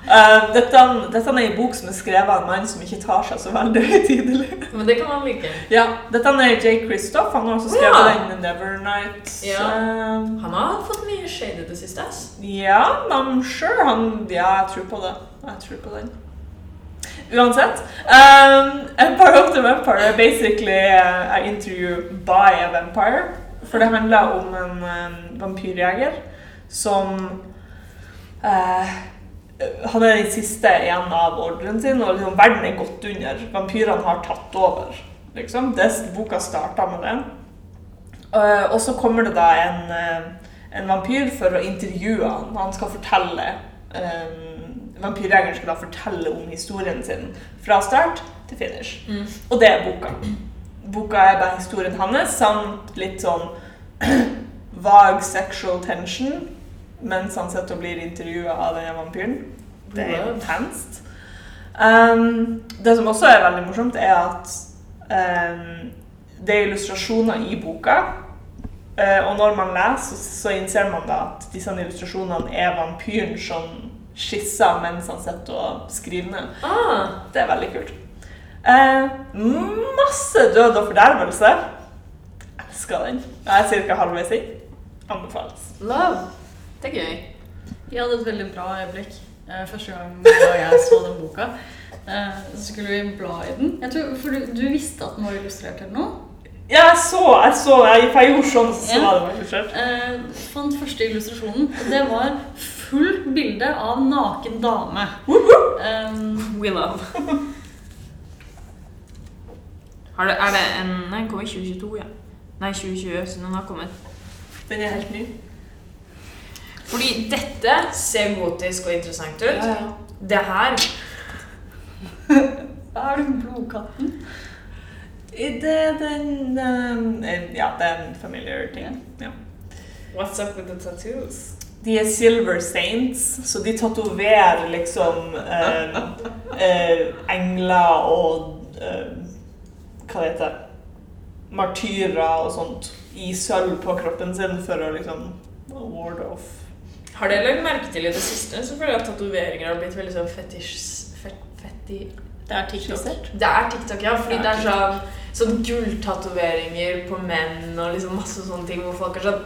Uh, dette, dette er en bok som er skrevet av en mann som ikke tar seg så veldig høytidelig. Men det kan man like. Ja, dette er Jake Kristoff. Han har også skrevet Ja. den Nevernight. Ja. Um, Han har fått mye shade i det siste. ja, I'm sure han Ja, jeg tror på det. Jeg tror på den. Uansett. Um, Empire of the Vampire er basically uh, an interview by a vampire. For det handler om en um, vampyrjeger som Han er den siste igjen av ordren sin, og liksom, verden er gått under. Vampyrene har tatt over. Liksom. Det, boka starta med det. Uh, og så kommer det da en, uh, en vampyr for å intervjue han. Han skal fortelle um, Vampyrjegeren skal da fortelle om historien sin fra start til finish. Mm. Og det er boka. Boka er bare historien hans samt litt sånn vag sexual tension mens han sitter og blir intervjua av denne vampyren. Det er jo intenst. Um, det som også er veldig morsomt, er at um, det er illustrasjoner i boka. Uh, og når man leser, så, så innser man da at disse illustrasjonene er vampyren som skisser mens han sitter og skriver ned. Ah, Det er veldig kult. Eh, masse død og fordervelse. Elsker den. Jeg er ca. halvveis inn. Anbefales. love. Det er gøy. Vi hadde et veldig bra øyeblikk eh, første gang jeg så den boka. Eh, så skulle vi bla i den. Jeg tror, for du, du visste at den var illustrert eller noe? Ja, jeg så, jeg så, jeg, jeg gjorde sånn, så Ja. var det veldig skjørt. Eh, fant første illustrasjonen, og det var fullt bilde av naken dame. Um, We love. Har det, er det en Nei, den kom i 2022, ja. Nei, 2020, så den har kommet. Den er helt ny. Fordi dette ser gotisk og interessant ut. Det her er du blodkatten? Det er den eh, Ja, det er en familiar ting. Ja. What's up with the tattoos? De er silver saints, så de tatoverer liksom eh, eh, engler og eh, Hva det heter Martyrer og sånt i sølv på kroppen sin for å liksom ward off Har dere lagt merke til i det siste så føler jeg at tatoveringer har blitt veldig sånn fetisj... Fet, feti... Det er TikTok. Det er TikTok, ja. Fordi Det det er er sånn, sånn gulltatoveringer på menn og liksom masse sånne ting hvor folk er sånn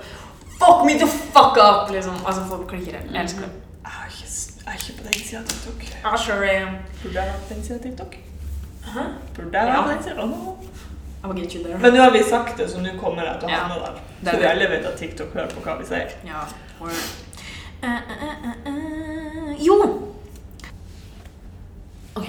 Fuck me to fuck up! Liksom. Altså, folk klikker. Jeg elsker det. Jeg er ikke, er på den sida av TikTok. Ja, sure am. Burde jeg vært på den sida av TikTok? Hæ? Burde jeg være Ja. Get you there. Men nå har vi sagt det, så nå kommer jeg til å Ja. havne der. Det er Så det. alle vet at TikTok hører på hva vi sier. Ja, Uh, uh, uh, Jo! Ok.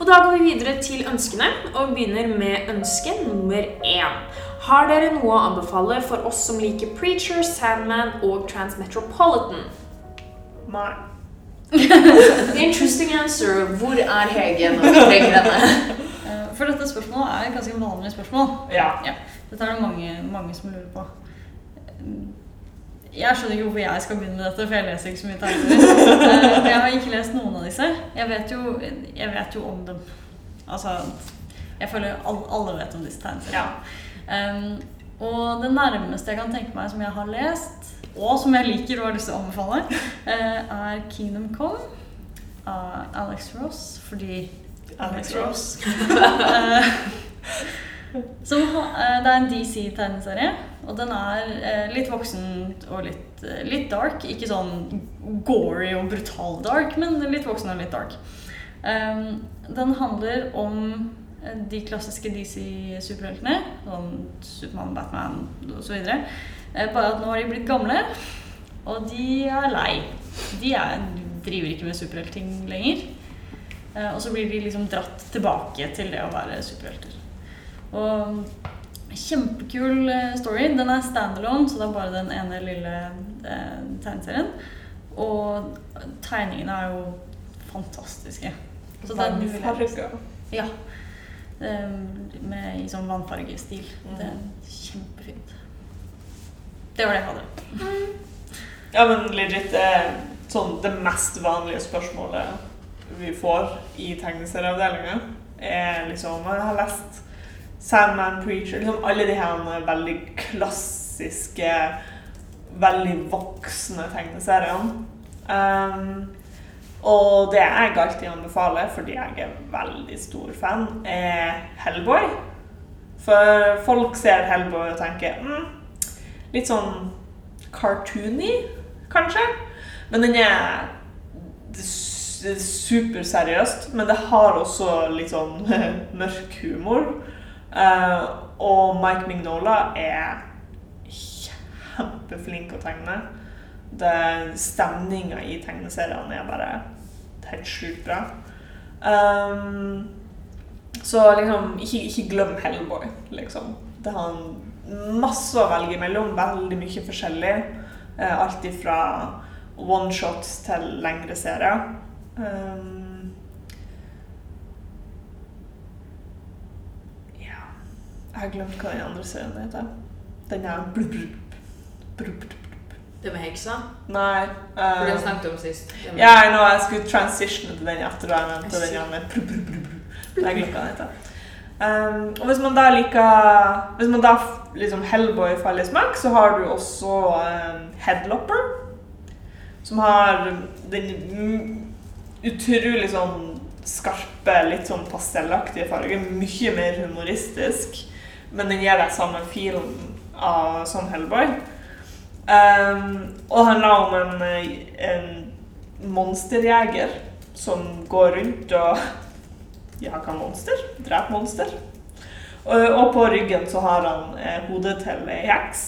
Og da går vi videre til ønskene, og begynner med ønske nummer én. Har dere noe å anbefale for oss som liker Preacher, Sandman og Transmetropolitan? Nei. Interesting answer. Hvor er Hege når vi trenger henne? Eh, For dette spørsmålet er et ganske vanlig spørsmål. Ja. Dette er det mange, mange som lurer på. Jeg skjønner ikke hvorfor jeg skal begynne med dette, for jeg leser ikke så mye tegneserier. Eh, Jeg har ikke lest noen av disse. Jeg vet jo, jeg vet jo om dem. Altså, jeg føler all- alle vet om disse tegneseriene. Um, og det nærmeste jeg kan tenke meg som jeg har lest, og som jeg liker og har lyst til å anbefale, eh, er Kingdom Come av Alex Ross, fordi Alex Ross. Eh, Som, eh, det er en DC-tegneserie, og den er litt voksen og litt, litt dark. Ikke sånn gory og brutal dark, men litt voksen og litt dark. Den handler om de klassiske DC-superheltene, sånn Supermann, Batman osv. Eh, bare at nå har de blitt gamle, og de er lei. De er, driver ikke med superheltting lenger. Eh, og så blir de liksom dratt tilbake til det å være superhelter. Og Kjempekul eh, story. Den er standalone, så det er bare den ene lille eh, tegneserien. Og tegningene er jo fantastiske. Så den. Ja. Eh, Med, I sånn vannfargestil. Mhm. Det er kjempefint. Det var det jeg hadde. Ja, men legit sånn det mest vanlige spørsmålet vi får i tegneserieavdelinga, er liksom Jeg har lest Sandman Preacher liksom Alle de her veldig klassiske, veldig voksne tegneseriene. Um, og det jeg alltid anbefaler, fordi jeg er veldig stor fan, er Hellboy. For folk ser Hellboy og tenker mm, litt sånn cartoony, kanskje. Men den er er superseriøst, men det har også litt sånn mørk humor. Eh, og Mike Mignola er kjempeflink å tegne. Stemninga i tegneseriene er bare helt sjukt bra. Um, så liksom, ikke, ikke glem Hellboy, liksom. Det har masse å velge mellom, veldig mye forskjellig. Uh, alt ifra one-shots til lengre serier. Um, ja Jeg har glemt hva den andre serien heter. Den er blubb, blubb, blubb. blub. Det med heksa? Nei. For den eh, snakket om sist. Med- ja, jeg know, jeg skulle transitione til den etter du har nevnt den I ene. brr, brr, brr, bru. Jeg hva den. Um, og hvis man da liker Hvis man da liksom Hellboy faller i smak, så har du også um, Headlopper. Som har den utrolig sånn skarpe, litt sånn pastellaktige farger. Mye mer humoristisk. Men den gir deg samme feel av, som Hellboy. Um, og handler om en, eh, en monsterjeger som går rundt og jager monster. Dreper monster. Og, og på ryggen så har han eh, hodet til ei heks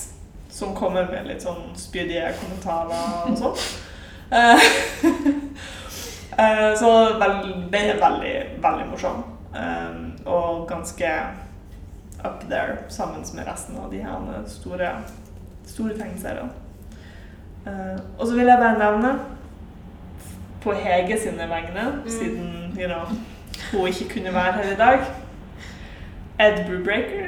som kommer med litt sånn spydige kommentarer og sånn. uh, så det er veldig, veldig morsom. Um, og ganske up there sammen med resten av de her store, store tegneserier. Uh, og så vil jeg bare nevne, på Hege sine vegne, siden you know, hun ikke kunne være her i dag Ed Brubaker.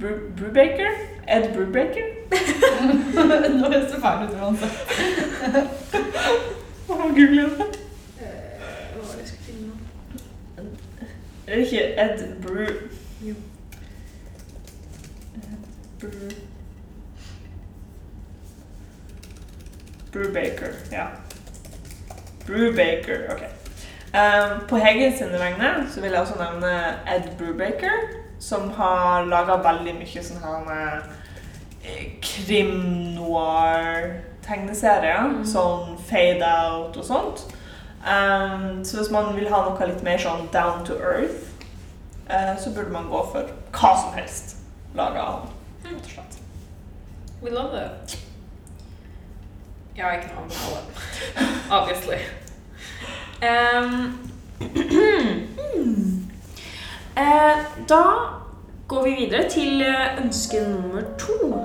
Bru, Brubaker? Ed Brubaker? Nå høres det feil ut uansett. Hva? Eh, var skulle finne nå? Er det ikke Ed Bru... Jo. Ed Bru... Brubaker, ja. Brubaker, ok. Um, på Hege sine vegne så vil jeg også nevne Ed Brubaker, som har laga veldig mye sånn her med eh, krim-noir-tegneserier. Mm. Sånn Fade Out og sånt. Um, så hvis man vil ha noe litt mer sånn down to earth, uh, så burde man gå for hva som helst laga av han. rett og slett. We love it. Ja, jeg kan anbefale. Obviously. Um, da går vi videre til eh, ønske nummer to.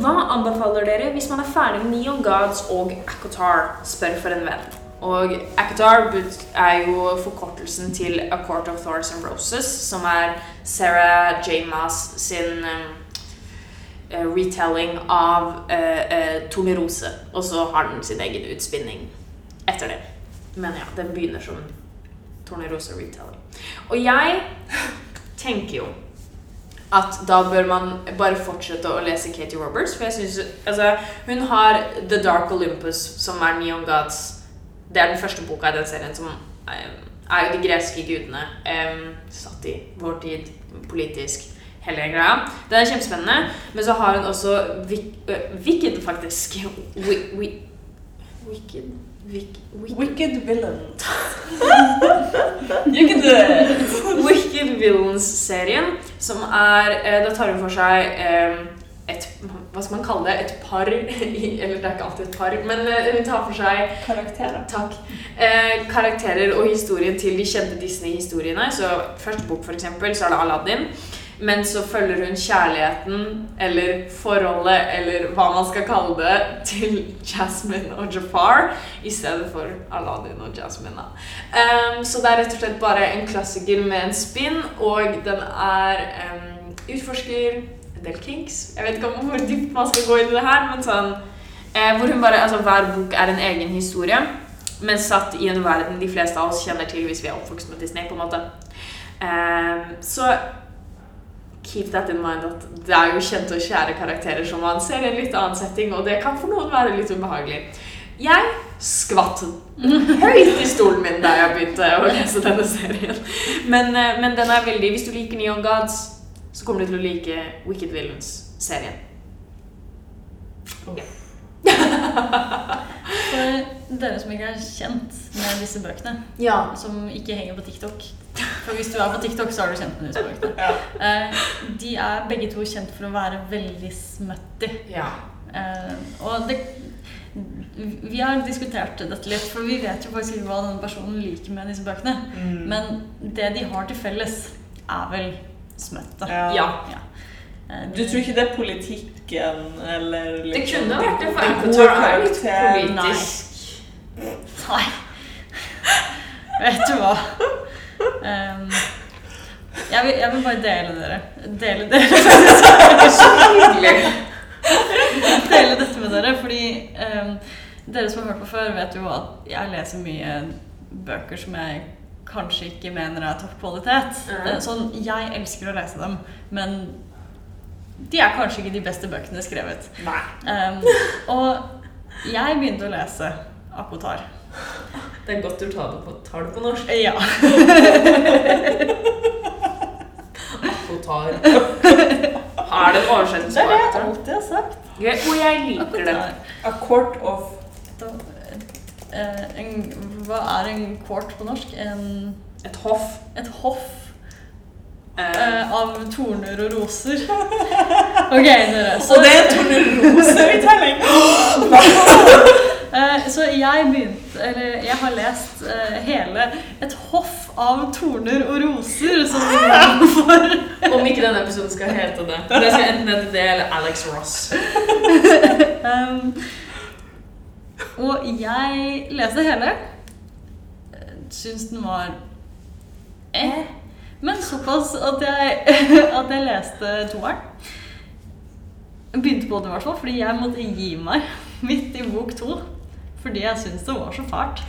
Hva anbefaler dere hvis man er ferdig med Neon Gods og Acotar? spør for en venn. Og ACOTAR er jo forkortelsen til A Court of Thorns and Roses, som er Sarah J. Maas sin um, retelling av uh, uh, Tornerose, og så har den sin egen utspinning etter det. Men ja, den begynner som Tornerose retelling. Og jeg tenker jo at da bør man bare fortsette å lese Katie Roberts, for jeg synes, altså, hun har The Dark Olympus, som er Neon Gods. Det er den første boka i den serien som eh, er jo de greske gudene, Um, satt i vår tid, politisk hele greia. Den er kjempespennende, men så har hun også Wick, Wicked, faktisk. Wi, wi, wicked Wick, wicked. Wicked villain. You can do it! Wicked Villains-serien, som er Da tar hun for seg et Hva skal man kalle det? Et par Eller det er ikke alltid et par, men hun tar for seg Karakterer. Takk. Eh, karakterer og historien til de kjente Disney-historiene. Så Første bok, for eksempel, så er det Aladdin. Men så følger hun kjærligheten, eller forholdet, eller hva man skal kalle det, til Jasmine og Jafar i stedet for Aladdin og Jasmine. Ehm, så det er rett og slett bare en klassiker med en spinn, og den er um, utforsker del kinks. Jeg vet ikke om hvor dypt man skal gå inn i det her, men sånn eh, hvor hun bare, altså Hver bok er en egen historie, men satt i en verden de fleste av oss kjenner til hvis vi er oppvokst med Disney. på en måte. Um, så keep that in mind at det er jo kjente og kjære karakterer som man ser i en litt annen setting, og det kan for noen være litt ubehagelig. Jeg skvatt høyt i stolen min da jeg begynte å lese denne serien. Men, eh, men den er veldig Hvis du liker Neon Gods, så kommer du til å like Wicked Villains-serien. For dere som ikke er kjent med disse bøkene, Ja. som ikke henger på TikTok For hvis du er på TikTok, så er du kjent med disse bøkene. Ja. Eh, de er begge to kjent for å være veldig smutty. ja. Eh, og det Vi har diskutert dette litt, for vi vet jo faktisk ikke hva denne personen liker med disse bøkene. Mm. Men det de har til felles, er vel smøttet. Ja. ja. Eh, Du tror ikke det er politikken eller Det liksom kunne vært det, for Avatar er litt politisk. Nei. Vet du hva? Um, jeg, vil, jeg vil bare dele dere. Dele dere. Dele dette med dere, fordi um, dere som har hørt på før, vet jo at jeg leser mye bøker som jeg kanskje ikke mener er topp kvalitet. Eh, Sånn, jeg elsker å lese dem, men de er kanskje ikke de beste bøkene skrevet. Nei. Um, og jeg begynte å lese Apotar. Det er godt du tar det på, tar det på norsk. Ja. Apotar. Er det en oversettelse? Det er det jeg alltid har sagt. Og jeg liker det. A court of eh, en, hva er en court på norsk? En, Et hoff. et hoff Eh, av torner og roser. Ok, dere. Så, Og det er torneroseuttelling! eh, så jeg begynte Eller jeg har lest uh, hele Et hoff av torner og roser, som for. om ikke denne episoden skal hete det. Det skal enten hete det eller Alex Ross. Um, og jeg leste hele. Syns den var eh. Men såpass at jeg, at jeg leste toeren. Begynte på det i hvert fall, fordi jeg måtte gi meg midt i bok to. Fordi jeg syntes det var så fælt.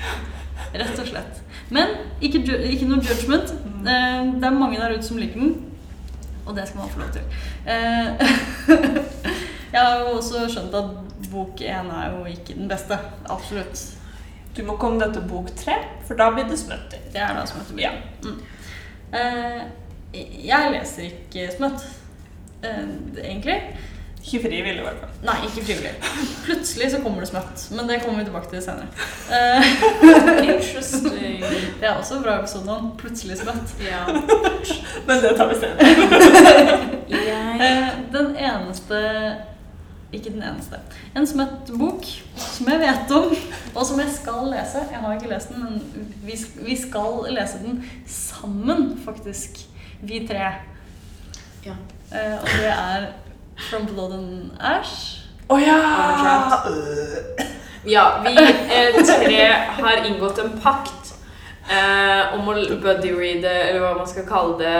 Rett og slett. Men ikke, ikke noe judgment. Eh, Det er mange der ute som liker den. Og det skal man få lov til. Eh, Jeg har jo også skjønt at bok én er jo ikke den beste. Absolutt. Du må komme deg til bok tre, for da blir det smutty. Det er da smøtt Ja. Mm. Eh, jeg leser ikke smøtt, eh, egentlig. Ikke frivillig, i hvert fall. Nei, ikke frivillig. Plutselig så kommer det smøtt, men det kommer vi tilbake til senere. Eh, Interesting. det er også bra episode om plutselig smøtt. Ja. Men det tar vi senere. Jeg den eneste Ikke den eneste. En som het bok som jeg vet om, og som jeg skal lese. Jeg har ikke lest den, men vi, vi skal lese den sammen, faktisk. Vi tre. Ja. Eh, og det er From Blood and Ash. Å ja! Øh. Ja, vi eh, tre har inngått en pakt eh, om å buddy-reade, eller hva man skal kalle det.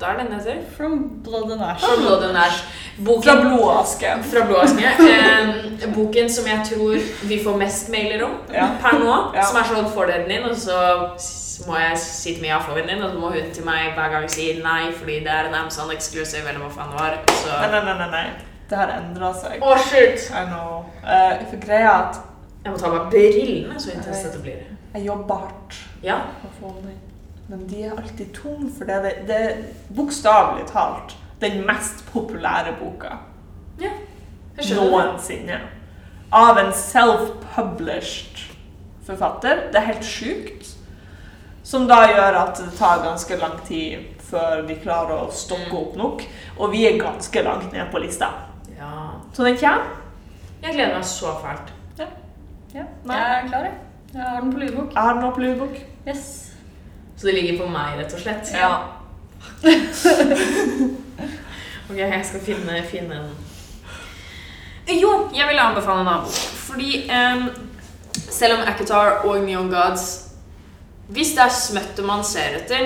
Da er den heter? From Blood and Ash. From Blood and Ash. Boken, Fra blodaske. Fra blodaske. Eh, boken som jeg tror vi får mest mailer om Ja. per nå. Ja. Som er sånn Får dere den inn, og så må jeg si til Mia får din, den inn, og så må hun til meg hver gang si nei fordi det er en Amazon exclusive, eller hva faen det var. Så Nei, nei, nei, nei. Det har endra seg. Å, shit! I know. Uh, for greia at Jeg må ta av meg brillene, så intenst dette blir. jeg jobber hardt Ja. for å få den inn. Men de er alltid tom, for det er, det er bokstavelig talt den mest populære boka Jeg skjønner det. noensinne. Av en self-published forfatter. Det er helt sjukt. Som da gjør at det tar ganske lang tid før vi klarer å stokke opp nok. Og vi er ganske langt ned på lista. Ja. Så den kommer. Jeg gleder meg så fælt. Ja, Jeg er klar, jeg. Jeg har den på lydbok. Jeg har den på lydbok. Yes. Så det ligger på meg, rett og slett? Ja. Ok, jeg skal finne, finne en Jo, jeg vil anbefale en bok. Fordi um, selv om Akatar og Neon Gods Hvis det er smøttet man ser etter,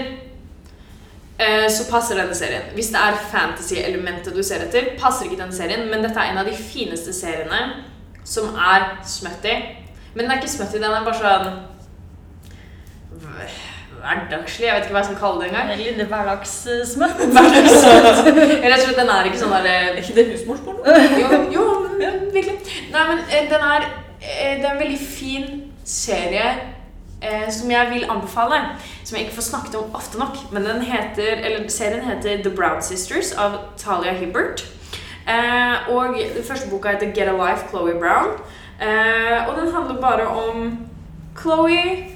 eh, så passer denne serien. Hvis det er fantasy-elementet du ser etter, passer ikke denne serien. Men dette er en av de fineste seriene som er smutty. Men den er ikke smutty, den er bare sånn hverdagslig. Jeg vet ikke hva jeg skal kalle det engang. Lille lite hverdagssmøtt. Rett og slett, den er ikke sånn der Er ikke det husmorskolen? Jo, jo virkelig. Nei, men eh, den er, eh, det er en veldig fin serie eh, som jeg vil anbefale. Som jeg ikke får snakket om ofte nok. Men den heter, eller serien heter The Brown Sisters av Talia Hibbert. Eh, og den første boka heter Get a Life, Chloe Brown. Eh, og den handler bare om Chloe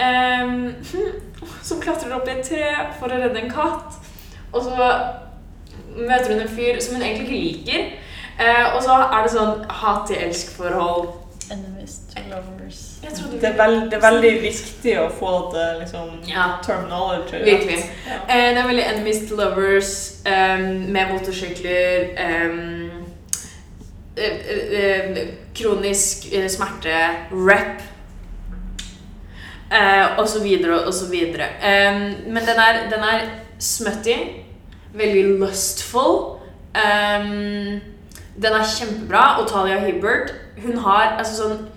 Ehm, som klatrer opp i et tre for å redde en katt. Og så møter hun en fyr som hun egentlig ikke liker. Uh, og så er det sånn hat-til-elsk-forhold. Enemies to lovers. Jeg trodde Det er, veld, det er veldig viktig å få det liksom Ja, terminology. virkelig. Ja. Eh, det er veldig enemies to lovers um, med motorsykler. Um, eh, eh, eh, kronisk eh, smerte, rep. Eh, og så videre og så videre. Eh, men den er, den er smutty, veldig lustful. Ehm, den er kjempebra. Og Talia Hibbert, hun har altså sånn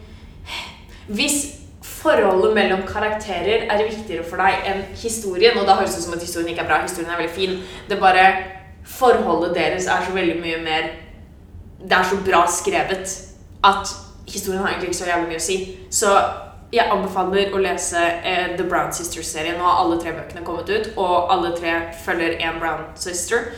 Hvis forholdet mellom karakterer er viktigere for deg enn historien, og da høres det ut som at historien ikke er bra, historien er veldig fin, det er bare forholdet deres er så veldig mye mer Det er så bra skrevet at historien har egentlig ikke så jævlig mye å si. Så jeg anbefaler å lese eh, The Brown Sisters-serien. Nå har alle tre bøkene kommet ut, og alle tre følger en Brown sister.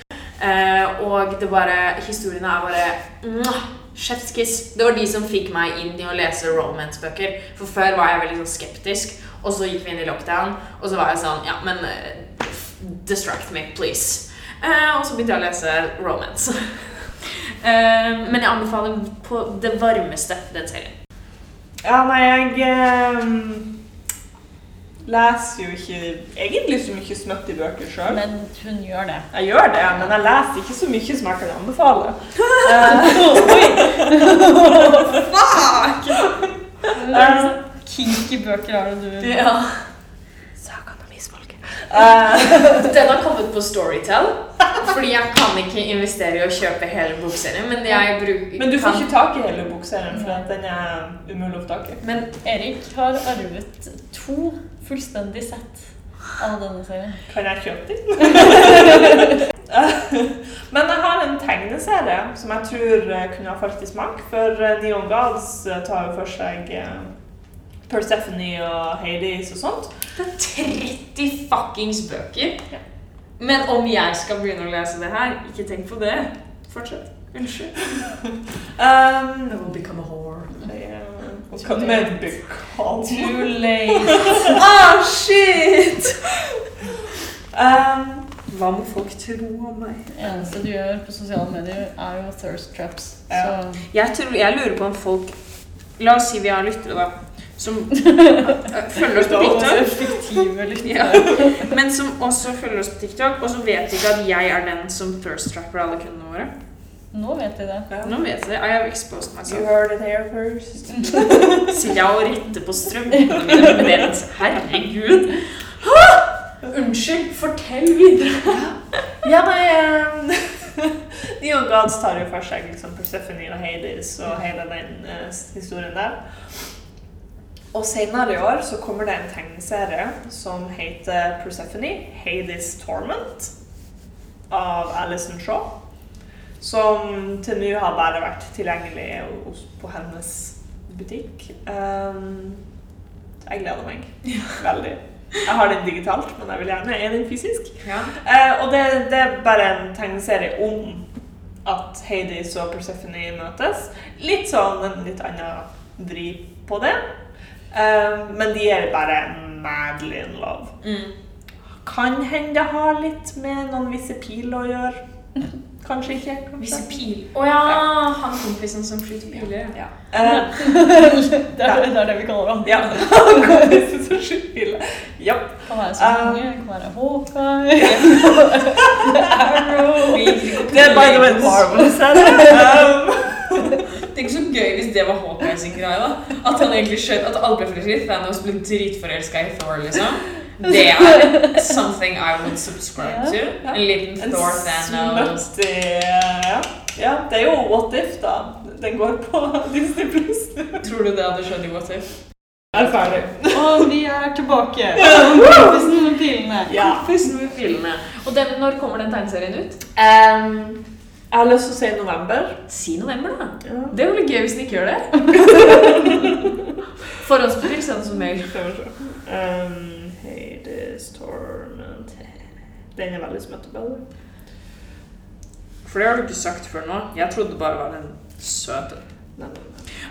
Eh, og det bare Historiene er bare Chef's kiss. Det var de som fikk meg inn i å lese romance-bøker. For før var jeg veldig sånn skeptisk, og så gikk vi inn i lockdown, og så var jeg sånn Ja, men eh, distract me, please. Eh, og så begynte jeg å lese romance. eh, men jeg anbefaler på det varmeste den serien. Ja, nei, jeg um, leser jo ikke egentlig så mye smøtt i bøker sjøl. Men hun gjør det. Jeg gjør det, men jeg leser ikke så mye som jeg kan anbefale. Eh, eh, Kinky bøker har det du Ja. Eh, Den har kommet på Storytel, fordi jeg kan ikke investere i å kjøpe hele bokserien. Men jeg bruker men du får ikke tak i hele bokserien, for den er umulig å få tak i. Men Erik har arvet to fullstendig sett av denne serien. Kan jeg kjøpe den? Men jeg har en tegneserie som jeg tror kunne ha falt i smak. For eh, Neon Gods eh, tar jo for seg Persephone og Hades og sånt. Det er 30 fuckings bøker. Men om jeg skal begynne å lese det her, ikke tenk på det. Fortsett. Unnskyld. Um, I will become a whore. hva med Bukal? Too late. Ah, shit! Um, Hva må folk tro om meg? Det eneste du gjør på sosiale medier, er jo thirst traps. Ja. Så Jeg, tror, jeg lurer på om folk La oss si vi har lyttere, da. Som følger oss på TikTok. Ja. Men som også følger oss på TikTok, og så vet ikke at jeg er den som thirst trapper alle kundene våre. Nå vet de det. Nå vet de det. I have exposed you heard it here first. Sitter jeg og retter på strømpene deres Herregud. Hæ? Unnskyld, fortell videre. Ja, nei um, Young Gods tar jo for seg liksom Persephone og Hades og hele den uh, historien der. Og senere i år så kommer det en tegneserie som heter Persephone, Hades Torment, av Alison Shaw. Som til nå har bare vært tilgjengelig på hennes butikk. Um, jeg gleder meg veldig. Jeg har den digitalt, men jeg vil gjerne er den fysisk. Ja. Uh, og det, det er bare en tegneserie om at Hades og Persephone møtes. Litt sånn en litt annen vri på det. Eh, men de er bare madly in love. Mm. Kan hende det har litt med noen visse piler å gjøre. Kanskje ikke. Visse Kanskje. pil. Å ja, han kompisen som skyter piler. Ja. Eh, Det er, det er det vi kaller ham. ja. Kompisen som skyter piler. Ja. Kan være så mange. Sesonge, kan være Hawkeye, Arrow Det er by the way Marvel-serie. Um, Det er ikke så gøy hvis det var Hawkeye sin greie. da. At han egentlig skjønte at alle ble forelsket. Thanos ble dritforelska i Thor, liksom. Det er something I would subscribe to. Ja. En liten en Thor Thanos. ja. ja, det er jo What If, da. Den går på Disney Plus. Tror du det hadde skjedd i What If? Er ferdig. Og vi er tilbake. Kompisen med pilene. Ja. Kompisen med pilene. Og den, når kommer den tegneserien ut? Um, jeg har lyst til å si november. Si november, da. Ja. Det litt gøy hvis den ikke gjør det. Forhåndsbestill, send som mail. Um, Hades Torment Den er veldig smutteball. For det har du ikke sagt før nå. Jeg trodde det bare var en søt en.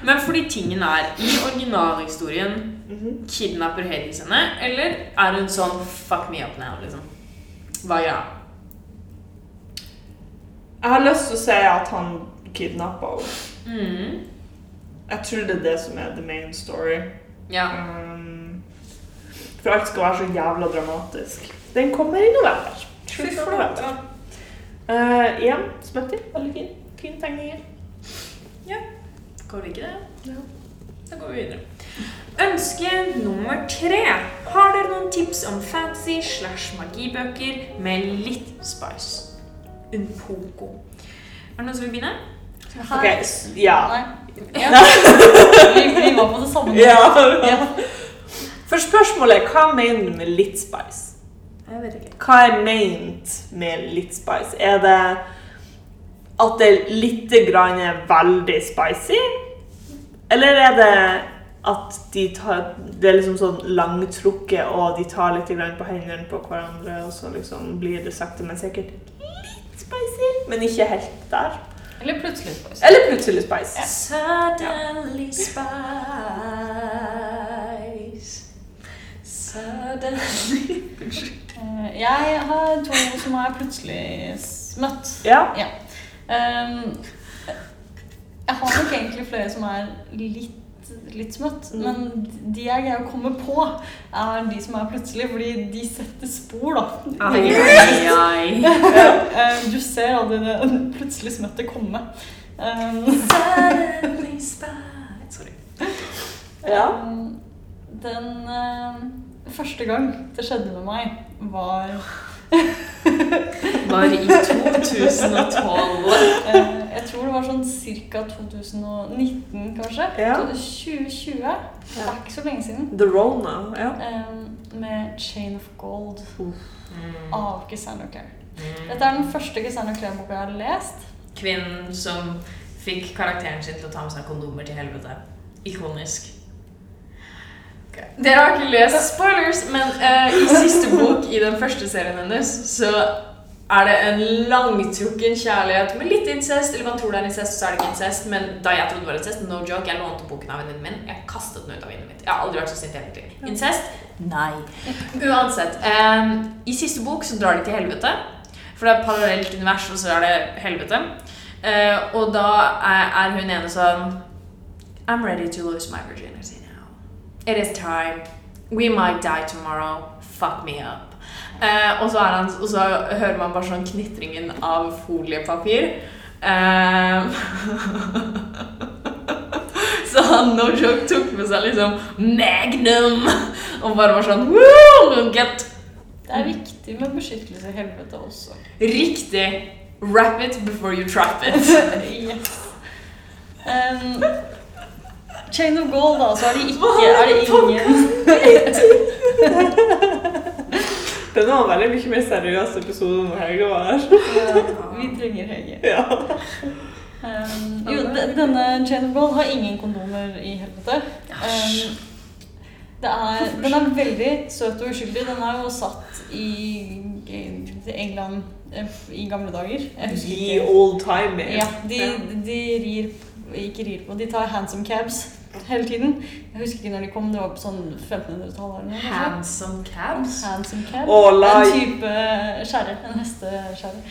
Men fordi tingen er, i originalhistorien Mhm. kidnapper Hades henne, eller er hun sånn fuck me up now, liksom? Hva gjør han? Jeg har lyst til å si at han kidnappa henne. Mm. Jeg tror det er det som er the main story. Ja. Um, for alt skal være så jævla dramatisk. Den kommer i november. Fy flate. Uh, igjen, smutty. Veldig fin. Fine tegninger. Går det ikke det? Ja. Da går vi videre. Ønske nummer tre. Har dere noen tips om fantasy slash magibøker med litt spice? Un poco. Er det noen som vil begynne? Her. s- ja. Nei. Ja. Vi, vi var på det samme. ja. For spørsmålet er hva mener du med litt spice? Jeg vet ikke. Hva er ment med litt spice? Er det at det litt grann er veldig spicy? Eller er det at de tar, det er liksom sånn langtrukket, og de tar litt grann på hendene på hverandre, og så liksom blir det sakte, men sikkert spicy, men ikke helt der? Eller plutselig spice. Eller plutselig spice. Suddenly spice. Suddenly Unnskyld. Jeg har to som er plutselig smøtt. Ja. Um, jeg har nok egentlig flere som er litt, litt smøtt, Mm. men de jeg greier å komme på, er de som er plutselig, fordi de setter spor, da. Ai, ai, ai. Eh, Du ser aldri det plutselig smøtte komme. Um. Sorry. Ja. um, Den eh, første gang det skjedde med meg, var Var i 2012. Jeg tror det var sånn ca. 2019, kanskje. Ja. 2020. Det er ikke så lenge siden. The Rona. Ja. Um, med Chain of Gold Mm. av Cassandra Clare. Dette er den første Cassandra Clare-boka jeg har lest. Kvinnen som fikk karakteren sin til å ta med seg kondomer til helvete. Ikonisk. Dere har ikke lest spoilers, men uh, i siste bok i den første serien hennes så er det en langtrukken kjærlighet med litt incest. Eller man tror det er incest, så er det ikke incest. Men da jeg trodde det var incest, no joke, jeg lånte boken av venninnen min. Jeg kastet den ut av vinduet mitt. Jeg har aldri vært så sint i hele mitt. Incest? Nei. Uansett. em, I siste bok så drar de til helvete. For det er parallelt univers, og så er det helvete. Eh, og da er, er hun ene sånn I'm ready to lose my virginity now. It is time. We might die tomorrow. Fuck me up. Eh, og, så han, og så hører man bare sånn knitringen av foliepapir. Eh, så han no joke tok med seg liksom Magnum og bare var sånn Woo, get Det er viktig med beskyttelse i helvete også. Riktig. Wrap it before you trap it. yes. Um, Chain of Gold, da, så er det ikke er det ingen Det var veldig mye mer seriøs episode enn Hege var her. Vi trenger Hege. Ja. Um, jo, denne Chain of Gold har ingen kondomer i helvete. Um, er, den er veldig søt og uskyldig. Den er jo satt i England eh, i gamle dager. The old timey. Ja, de, de rir Ikke rir på, de tar handsome cabs hele tiden. Jeg husker ikke når de kom, det var på sånn 1500-tallet eller noe. kanskje? Handsome cabs. Handsome cab. Å, la- En type skjære. En hesteskjære.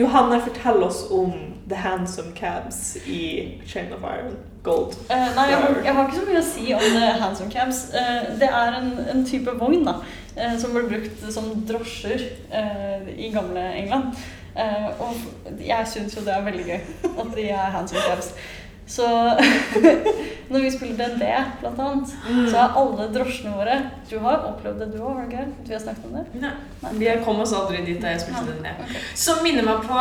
Johanne, fortell oss om The Handsome Cabs i Chain of Iron Gold. Uh, nei, jeg har, jeg har ikke så mye å si om The handsome cabs. Uh, det er en, en type vogn da, uh, som ble brukt som drosjer eh, i gamle England. Eh, og jeg syns jo det er veldig gøy at de er handsome cabs. Så når vi spiller DND, blant annet, så er alle drosjene våre Du har opplevd det, du òg, har du ikke? Vi har snakket om det? Nei, vi kom oss aldri dit da jeg spilte ja. DND. Okay. Som minner meg på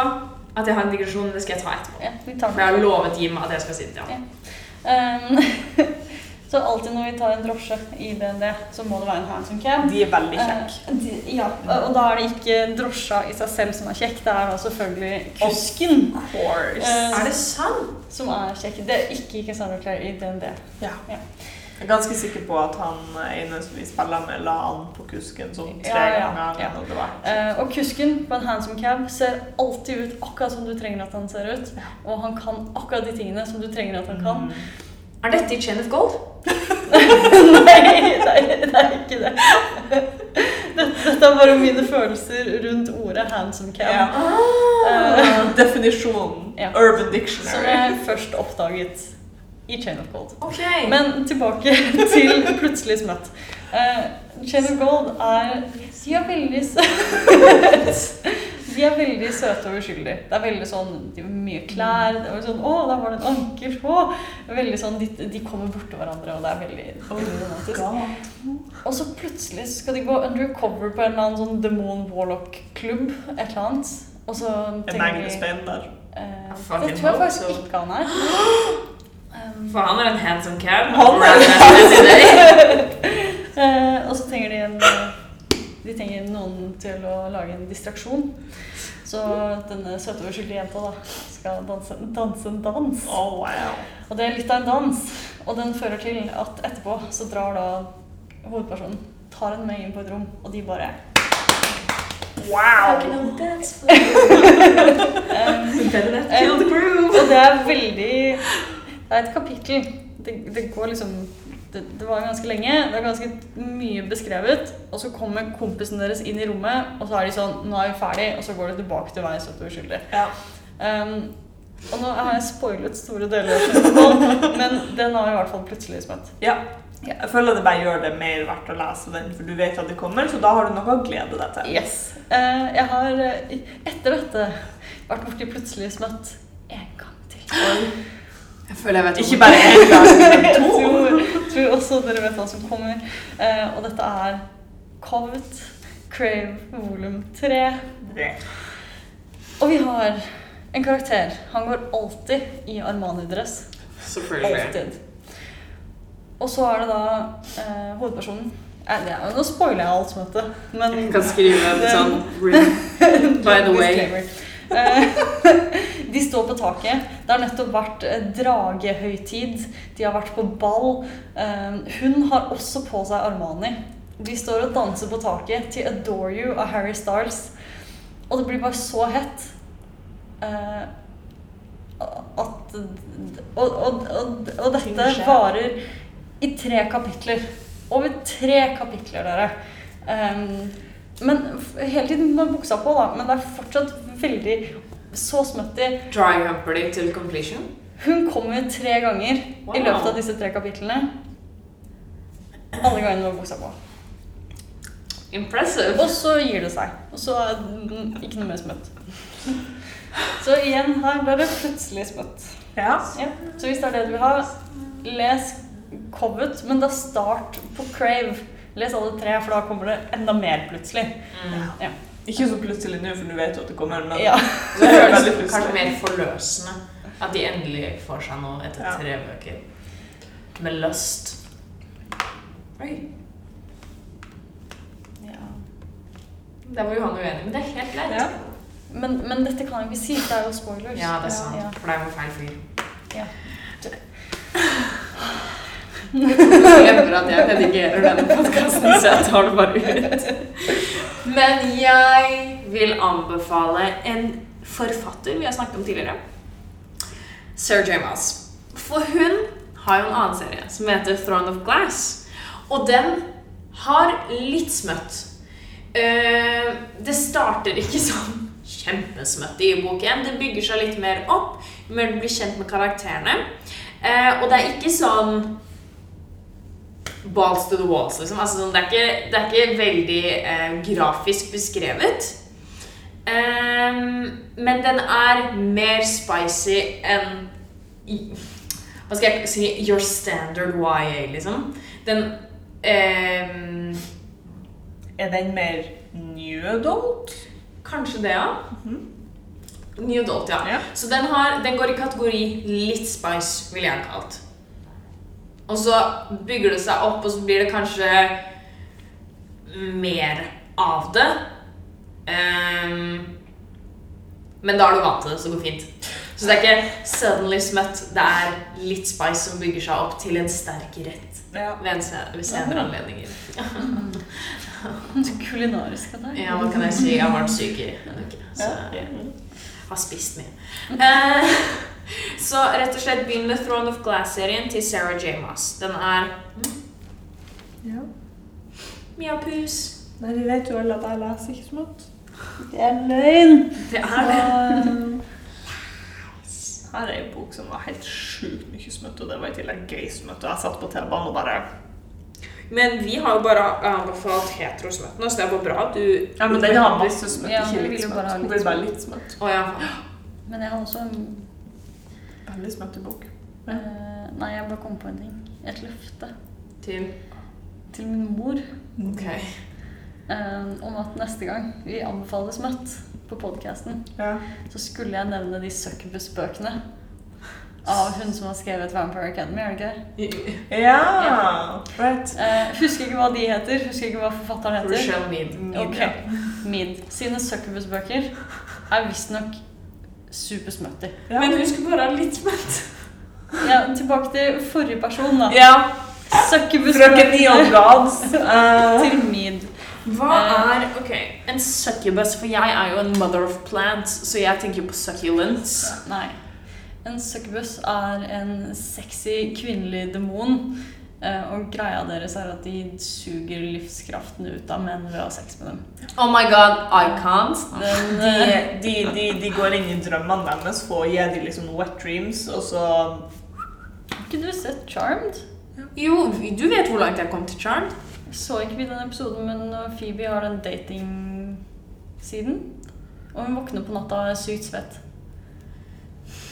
at jeg har en digresjon, det skal jeg ta etterpå. Ja, vi tar For jeg har lovet Jim at jeg skal si det. sitte, ja. Um, så alltid når vi tar en drosje i DND, så må det være en handsome cab. De er veldig kjekke. Eh, de- ja, og da er det ikke drosja i seg selv som er kjekk, det er da selvfølgelig kusken Of course. Eh, Er det sant? som er kjekk. Det er ikke Cassandra Clare i DND. ja. ja. Jeg er ganske sikker på at han ene som vi spiller med, la an på kusken sånn tre Ja, ja, ganger. ja. Eh, og kusken på en handsome cab ser alltid ut akkurat som du trenger at han ser ut. Og han kan akkurat de tingene som du trenger at han kan. Mm. Er dette i Chain of Gold? Nei, det er, det er ikke det. Dette, er bare mine følelser rundt ordet handsome cam'. Ja. Eh, Definisjonen. Ja. Urban Som jeg først oppdaget i Chain of Gold. Okay. Men tilbake til plutselig smøtt. Uh, Chain of Gold er De er veldig søte. De er veldig søte og uskyldige. Det er veldig sånn, De har mye klær. det er sånn, 'Å, der var det en anker!' Å. Veldig sånn, de, de kommer borti hverandre, og det er veldig, veldig romantisk. Og så plutselig skal de gå undercover på en eller annen sånn Demon Warlock-klubb. Et eller annet. Og så tenker de Magnus-bein der. eh, Det tror jeg faktisk ikke han er. Um, For han er en handsome cab. Han er- Eh, og så trenger de en eh, De trenger noen til å lage en distraksjon. Så denne søte og uskyldige jenta da skal danse, danse en dans. Oh, wow. Og det er litt av en dans. Og den fører til at etterpå så drar da hovedpersonen tar henne med inn på et rom, og de bare Wow! um, Kill. Og det er veldig Det er et kapittel. Det, det går liksom det, det var ganske lenge, det er ganske mye beskrevet. Og så kommer kompisen deres inn i rommet, og så er de sånn Nå er vi ferdig, og så går det tilbake til søt og uskyldig. Ja. Um, og nå har jeg spoilet store deler av men den har i hvert fall plutselig smøtt. ja. Jeg føler det bare gjør det mer verdt å lese den, for du vet at det kommer, så da har du noe å glede deg til. Yes. Uh, jeg har eh, etter dette vært borti plutselig smøtt en gang til. Jeg føler jeg vet Ikke bare én gang, men to. tror, også dere vet hva som kommer. Eh, og dette er Covet Crave volum 3. Og vi har en karakter. Han går alltid i Armani-dress. Alltid. Og så er det da eh, hovedpersonen eh, er, Nå spoiler jeg alt som heter, men Jeg kan skrive en sånn. By the way. De står på taket. Det har nettopp vært eh, dragehøytid. De har vært på ball. Eh, Hun har også på seg Armani. De står og danser på taket til 'Adore You' av Harry Styles. Og det blir bare så hett. eh, At Og, og, og, og dette varer i tre kapitler. Over tre kapitler, dere. Um, men hele tiden med buksa på, da. Men det er fortsatt veldig så smutty. Dry humper de til completion. Hun kommer tre ganger Wow. i løpet av disse tre kapitlene. Alle gangene med buksa på. Impressive. Og så gir det seg. Og så er det ikke noe mer smøtt. Så igjen her ble det plutselig smøtt. Ja. Ja. Så hvis det er det du vil ha, les Covet, men da start på Crave. Les alle tre, for da kommer det enda mer plutselig. Mm. Ikke så plutselig nå, for du vet jo at det kommer, men Ja. Det er veldig plutselig. kanskje mer forløsende at de endelig får seg noe etter Ja. tre bøker. Med lyst. Oi, Ja. der var Johan uenig, men det er helt greit. Ja. Men, men dette kan jeg ikke si, det er jo spoilers. Ja, det er sant. Ja. For det er jo feil fyr. Ja. glemmer at jeg redigerer denne podkasten, så jeg tar det bare ut. Men jeg vil anbefale en forfatter vi har snakket om tidligere. Sarah J. Maas. For hun har jo en annen serie som heter Throne of Glass. Og den har litt smøtt. Eh, det starter ikke sånn kjempesmøtt i boken. Det bygger seg litt mer opp, men blir kjent med karakterene. Eh, og det er ikke sånn balls to the walls, liksom. Altså, sånn, det, er ikke, det er ikke veldig eh, grafisk beskrevet. Um, men den er mer spicy enn Hva skal jeg si Your standard YA, liksom. Den um, Er den mer new adult? Kanskje det, ja. New Adult, ja. Ja. Så den, har, den går i kategori litt spice, ville jeg kalt. Og så bygger det seg opp, og så blir det kanskje mer av det. Um, men da er du vant til det, så det går fint. Så det er ikke suddenly smut. det er litt spice som bygger seg opp til en sterk rett Ja. ved, en se- ved senere anledninger. Så kulinarisk av deg. Ja, hva kan jeg si? Jeg har vært syk i en uke, så jeg har spist mye. Eh, så rett og slett begynn med Throne of Glass-serien til Sarah J. Moss. Den er Ja. Mia Pus. Nei, de vet jo alle at jeg leser ikke smått. Det er løgn! Det er det. Her er en bok som var helt sjukt mye smutt, og det var i tillegg gøy smutt. Og jeg satt på T-banen og bare Men vi har jo bare anbefalt heterosmøtt nå, så det er bare bra at du Ja, men den har masse smøtt, ikke litt ha Hun vil bare litt smøtt. Å ja. Men jeg har også en Veldig i bok. eh, Nei, jeg bare kom på en ting. Et løfte Til til min mor Ok. eh, om at neste gang vi anbefales smøtt på podkasten, Ja. så skulle jeg nevne de Succubus-bøkene. Av hun som har skrevet Vampire Academy, er det ikke det? ja. Right. Uh, husker ikke hva de heter. Husker ikke hva forfatteren heter. Rochelle Mead. Okay. Mead. sine Succubus-bøker er visstnok supersmutty. Ja. Men hun skulle bare ha litt smøtt. Ja, tilbake til forrige person, da. ja. Frøken Succubus-bøkene Neon Gods. eh, til Mead Hva er ok, en succubus? For jeg er jo en mother of plants, så jeg tenker på succulents. Nei. En succubus er en sexy kvinnelig demon. Eh, Og greia deres er at de suger livskraften ut av menn ved å ha sex med dem. Oh my god, I can't. Den, de, eh, de, de, de går inn i drømmene deres for å gi dem liksom wet dreams, og så Har ikke du sett Charmed? Jo, du vet hvor langt jeg kom til Charmed. Så ikke vi den episoden, men Phoebe har den dating-siden. Og hun våkner på natta og er sykt svett.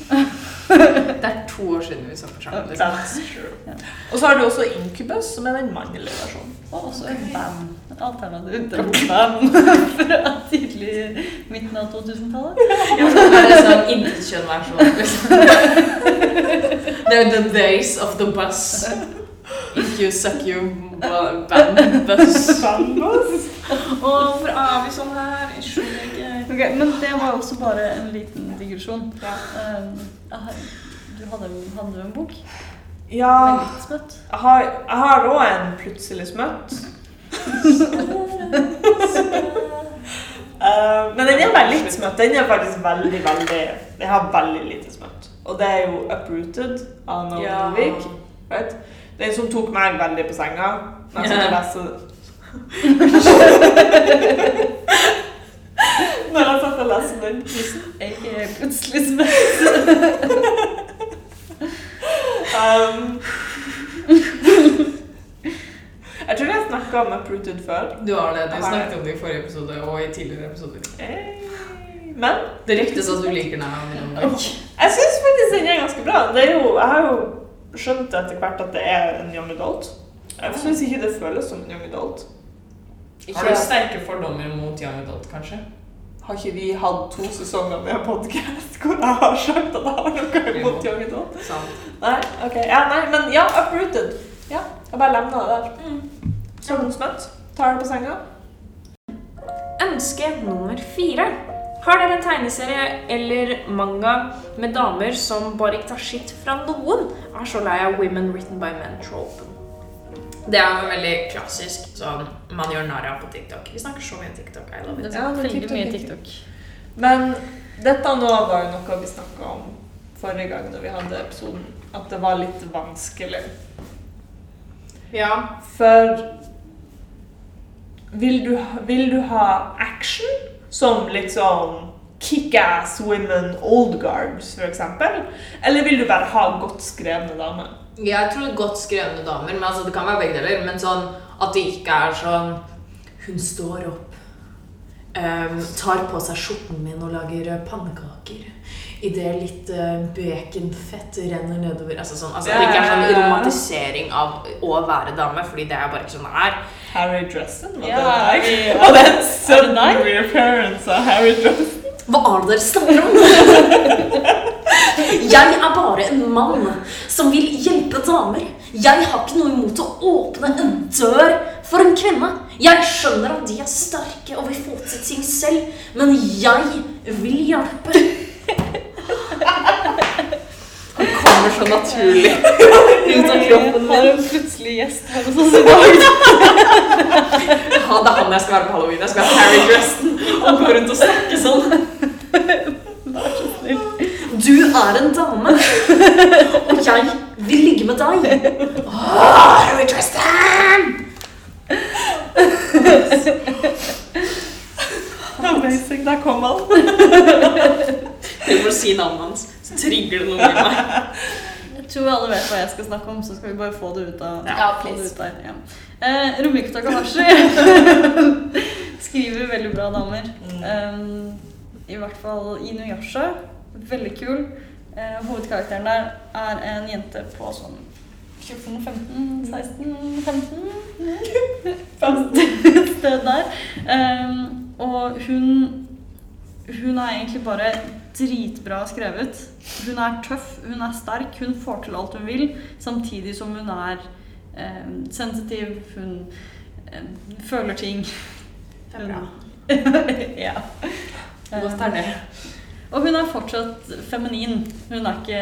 Det er to år siden vi så på Charmed. Liksom. That's true. Ja. Og så har du også Incubus, som er den mannlige versjonen. Og også et band. Alternativt et fra tidlig midten av 2000-tallet. Ja, det er sånn intetkjønn-versjon. Liksom. They're the days of the bus. If you suck you ba- band bus. Og hvorfor er vi sånn her? Jeg skjønner ikke. Ok, Men det var også bare en liten digresjon. Ja. Um, du hadde, hadde du en bok Ja, jeg har, jeg har også en plutselig smøtt. Eh, men den er bare litt smøtt. Den er faktisk veldig, veldig Jeg har veldig lite smøtt. Og det er jo Uprooted av Noah Ja. Novik. Right? Den som tok meg veldig på senga. Men jeg satt og leste Når jeg satt og leste den quizen. er plutselig smøtt. Um, jeg tror jeg snakka om Uprooted før. Du har det. Du snakket om det i forrige episode og i tidligere episoder. Eh, Men Det ryktes at du liker den. jeg syns faktisk den er ganske bra. Det er jo, jeg har jo skjønt etter hvert at det er en young adult. Jeg syns ikke det føles som en young adult. Har du sterke fordommer mot young adult, kanskje? Har ikke vi hatt to sesonger med podcast hvor jeg har sagt at jeg har noe imot young adult? Nei, ok. Ja, nei, men ja, uprooted. Ja, jeg bare lemna det der. Som smøtt. Tar det på senga. Ønske nummer fire. Har dere en tegneserie eller manga med damer som bare ikke tar skitt fra noen? Er så lei av Women Written by Men-tropen. Det er jo veldig klassisk sånn man gjør narr av på TikTok. Vi snakker så mye om TikTok. I love it. Det Ja, veldig TikTok mye TikTok. Men dette nå var jo noe vi snakka om forrige gang når vi hadde episoden, at det var litt vanskelig. Ja. For vil du, vil du ha action som liksom Kick-ass women old guards, eksempel? Eller vil du bare ha godt skrevne damer? Jeg tror godt skrevne damer, men altså det kan være begge deler. Men sånn at det ikke er sånn Hun står opp, um, tar på seg skjorten min og lager eh, pannekaker. Idet litt uh, baconfett renner nedover. Altså sånn, altså, det ikke er sånn Ja, ja, ja. romantisering av å være dame, fordi det er bare ikke sånn det er. Harry Dresden? Var Ja, det deg? vi- Og den Er sudden reappearance av Harry Dresden. Hva er det dere snakker om? Jeg er bare en mann som vil hjelpe damer. Jeg har ikke noe imot å åpne en dør for en kvinne. Jeg skjønner at de er sterke og vil få til ting selv, men jeg vil hjelpe. Han kommer så naturlig ut av kroppen Har min. en plutselig gjest her hos oss i dag. Ja, det er han jeg skal være på halloween. Jeg skal være Harry Dresden og gå rundt og snakke sånn. Du er en dame, og jeg vil ligge med deg. Åh, Harry Dresden! Amazing, der kom han. Du må si navnet hans, så trigger det noe i meg. Jeg tror alle vet hva jeg skal snakke om, så skal vi bare få det ut av Ja, få det please. ut der. Ja. Eh, Rumiko Takahashi skriver veldig bra damer. Um, I hvert fall Inuyasha. Veldig kul. Eh, hovedkarakteren der er en jente på sånn 14, 15, 16, 15 Et sted der. Um, og hun Hun er egentlig bare dritbra skrevet. Hun er tøff, hun er sterk, hun får til alt hun vil, samtidig som hun er eh, sensitiv, hun eh, føler ting. Det er bra. ja. Godt er det. Og hun er fortsatt feminin. Hun er ikke